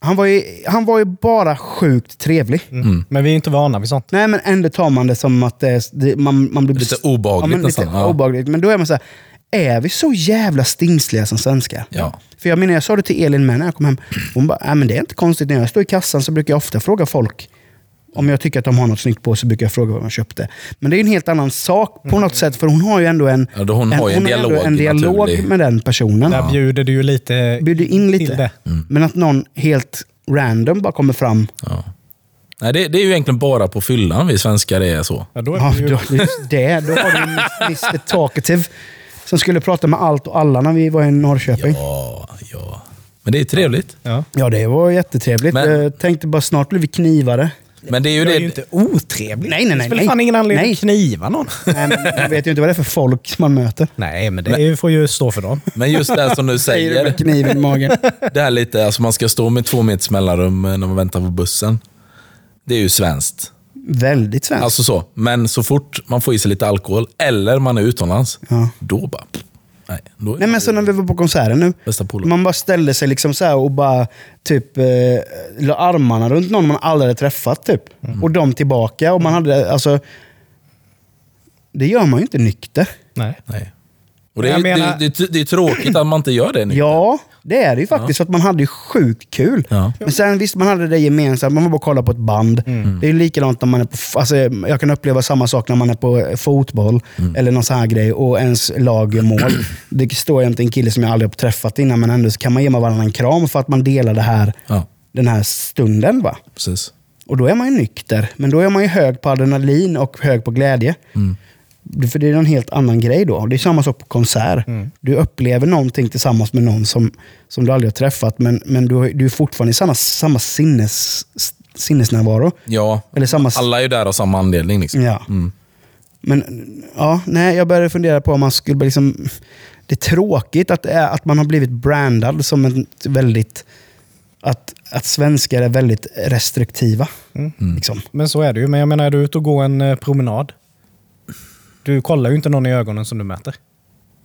Han var ju, han var ju bara sjukt trevlig. Mm. Men vi är inte vana vid sånt. Nej, men ändå tar man det som att det, man, man blir... Lite obehagligt men lite nästan, ja. obehagligt. Men då är man så här, är vi så jävla stingsliga som svenskar? Ja. För jag menar, jag sa det till Elin med när jag kom hem. Hon bara, nej men det är inte konstigt. När jag står i kassan så brukar jag ofta fråga folk om jag tycker att de har något snyggt på sig brukar jag fråga vad de köpte. Men det är en helt annan sak på något sätt, för hon har ju ändå en, Ja, då hon har ju en dialog, en dialog naturlig. med den personen. Där bjuder du ju lite Bjuder in till lite. det. Men att någon helt random bara kommer fram. Ja. Nej, det, det är ju egentligen bara på fyllan vi svenskar är så. Ja, då är Ja, det ju... då, just det. Då har du Mr Talkative som skulle prata med allt och alla när vi var i Norrköping. Ja, Ja, ja. Men det är trevligt. Ja. det var jättetrevligt. Men- Jag tänkte bara snart blir vi knivare. Men det är ju Det är det... ju inte otrevligt. Nej, nej, nej, Det spelar fan ingen anledning Nej. att kniva någon. Nej, men man vet ju inte vad det är för folk man möter. Nej, men det ju- får ju stå för dem. Men just det som du Säger du säger. med kniven i magen. Det här lite, alltså man ska stå med två meters mellanrum när man väntar på bussen. Det är ju svenskt. Väldigt svenskt. Alltså så. Men så fort man får i sig lite alkohol, eller man är utomlands, Ja. då bara... Nej, då är Nej men så när vi var på konserten nu. Man bara ställde sig liksom så här och bara typ eh, la armarna runt någon man aldrig hade träffat. Typ. Mm. Och de tillbaka. Och man hade, alltså, det gör man ju inte nykter. Nej. Nej. Och det, är, menar- det, det, det är tråkigt att man inte gör det. nu. Ja, det är det ju faktiskt. För att man hade ju sjukt kul. Ja. Men sen visst, man hade det gemensamt. Man var bara och kollade på ett band. Mm. Det är ju likadant när man är på... Alltså, jag kan uppleva samma sak när man är på eh, fotboll Mm. eller någon sån här grej och ens lag gör mål. det står jämte en kille som jag aldrig har träffat innan, men ändå så kan man ge varandra en kram för att man delar det här, Ja, den här stunden. va? precis. Och då är man ju nykter. Men då är man ju hög på adrenalin och hög på glädje. Mm. För det är en helt annan grej då. Det är samma sak på konsert. Du upplever någonting tillsammans med någon som, som du aldrig har träffat, men, men du, du är fortfarande i samma, samma sinnes, sinnesnärvaro. Ja, Eller samma... alla är ju där av samma anledning. Liksom. Ja. Mm. Men ja, nej, jag började fundera på om man skulle liksom... Det är tråkigt att, det är- att man har blivit brandad som en väldigt... Att, att svenskar är väldigt restriktiva. Liksom. Men så är det ju. Men jag menar, är du ute och går en eh, promenad? Du kollar ju inte någon i ögonen som du möter.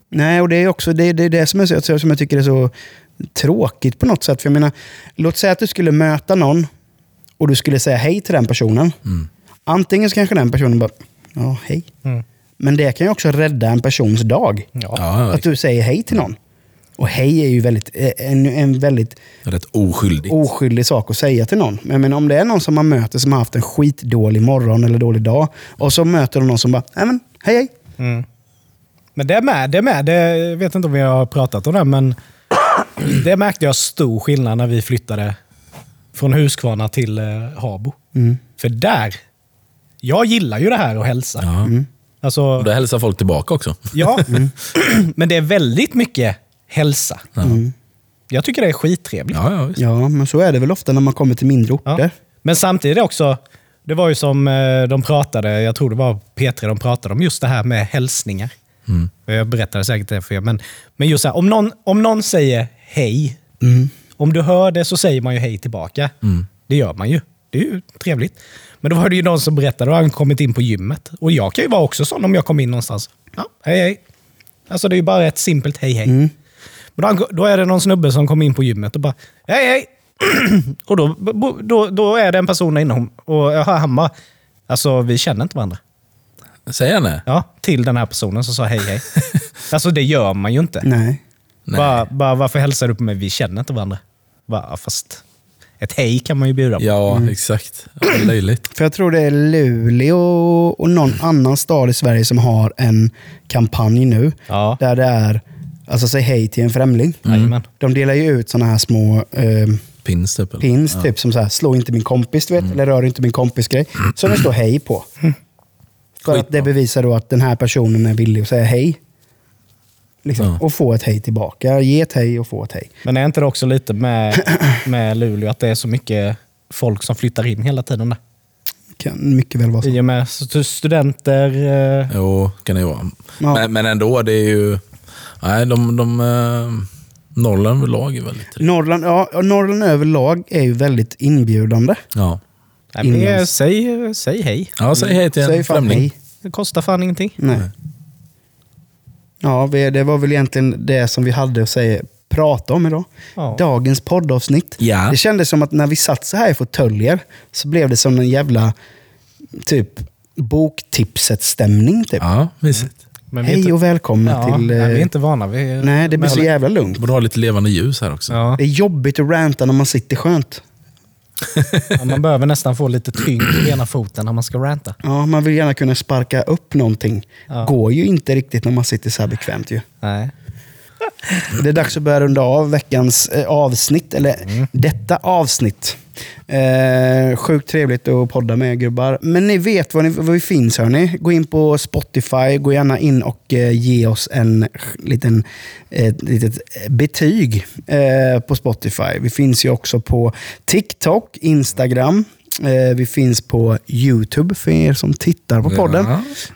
Nej, och det är också det, det, är det som, är som jag tycker är så tråkigt på något sätt. För jag menar, låt säga att du skulle möta någon och du skulle säga hej till den personen. Antingen så kanske den personen bara, ja, hej. Mm. Men det kan ju också rädda en persons dag. Ja. Ja, Att du säger hej till någon. Och hej är ju väldigt, eh, en, en väldigt rätt oskyldigt. oskyldig sak att säga till någon. Men menar, om det är någon som man möter som har haft en skitdålig morgon eller dålig dag och så möter de någon som bara, nej men, hej hej. Mm. Men det är med. Det är med. Det, jag vet inte om vi har pratat om det, men det märkte jag stor skillnad när vi flyttade från Huskvarna till eh, Habo. För där, jag gillar ju det här att hälsa. Ja. Alltså, Och då hälsar folk tillbaka också. ja, men det är väldigt mycket hälsa. Jag tycker det är skittrevligt. Ja, ja, visst. Ja, men så är det väl ofta när man kommer till mindre orter. Ja. Men samtidigt också, det var ju som eh, de pratade, jag tror det var P3 de pratade om, just det här med hälsningar. Jag berättade säkert det för er, men, men just så här, om någon, om någon säger hej, om du hör det så säger man ju hej tillbaka. Det gör man ju. Det är ju trevligt. Men då var det ju någon som berättade, och han kommit in på gymmet. Och jag kan ju vara också sån om jag kommer in någonstans. Ja, hej hej. Alltså det är ju bara ett simpelt hej hej. Men då, då är det någon snubbe som kommer in på gymmet och bara hej hej. och då, då, då är det en person där inne och han bara, alltså vi känner inte varandra. Säger han det? Ja, till den här personen som sa hej hej. alltså det gör man ju inte. Nej. Nej. Bara, bara, varför hälsar du på mig? Vi känner inte varandra. Bara, fast ett hej kan man ju bjuda på. Ja, exakt. Ja, det är löjligt. För jag tror det är Luleå och någon annan stad i Sverige som har en kampanj nu. Ja. Där det är, alltså säg hej till en främling. Jajamän. De delar ju ut såna här små eh, Pins typ. eller? pins, typ som så här, slå inte min kompis, du vet, Mm. eller rör inte min kompis grej. Så det står hej på. För att det bevisar då att den här personen är villig att säga hej. Liksom, Ja. Och få ett hej tillbaka. Ge ett hej och få ett hej. Men är inte det också lite med, med Luleå att det är så mycket folk som flyttar in hela tiden där? Kan mycket väl vara så. I och med st- studenter. eh, Jo, kan det ju vara. Ja. Men, men ändå, det är ju... Nej, de... de eh, Norrland överlag är väldigt trevligt. Norrland, ja, Norrland överlag är ju väldigt inbjudande. Ja. nej, men Inlands. säg, säg hej. ja, säg hej till Säg en fan främling. hej. Det kostar fan ingenting. Nej. Ja, vi- det var väl egentligen det som vi hade att säga, prata om idag. Ja. Dagens poddavsnitt. Ja. Det kändes som att när vi satt så här i fåtöljer så blev det som en jävla typ boktipset-stämning. Typ. Ja, mysigt. Men Hej inte, och välkomna ja, till... nej, eh, vi är inte vana vid... nej, det blir så jävla lugnt. Borde ha lite levande ljus här också. Ja, Det är jobbigt att ranta när man sitter skönt. ja, man behöver nästan få lite tyngd i ena foten när man ska ranta. Ja, man vill gärna kunna sparka upp någonting. Ja. Går ju inte riktigt när man sitter så här bekvämt ju. Nej. Det är dags att börja runda av veckans eh, avsnitt, eller Mm. detta avsnitt Eh, sjukt trevligt att podda med er gubbar. Men ni vet var, ni, var vi finns hörni. Gå in på Spotify. Gå gärna in och eh, ge oss en liten, ett litet betyg eh, på Spotify. Vi finns ju också på TikTok, Instagram. Eh, vi finns på YouTube för er som tittar på podden.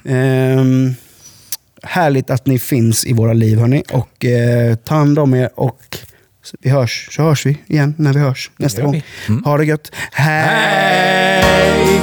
Ehm, härligt att ni finns i våra liv hörni. Och eh, ta hand om er och så vi hörs, så hörs vi igen när vi hörs nästa gång. Mm. Ha det gött. Hej! Hej!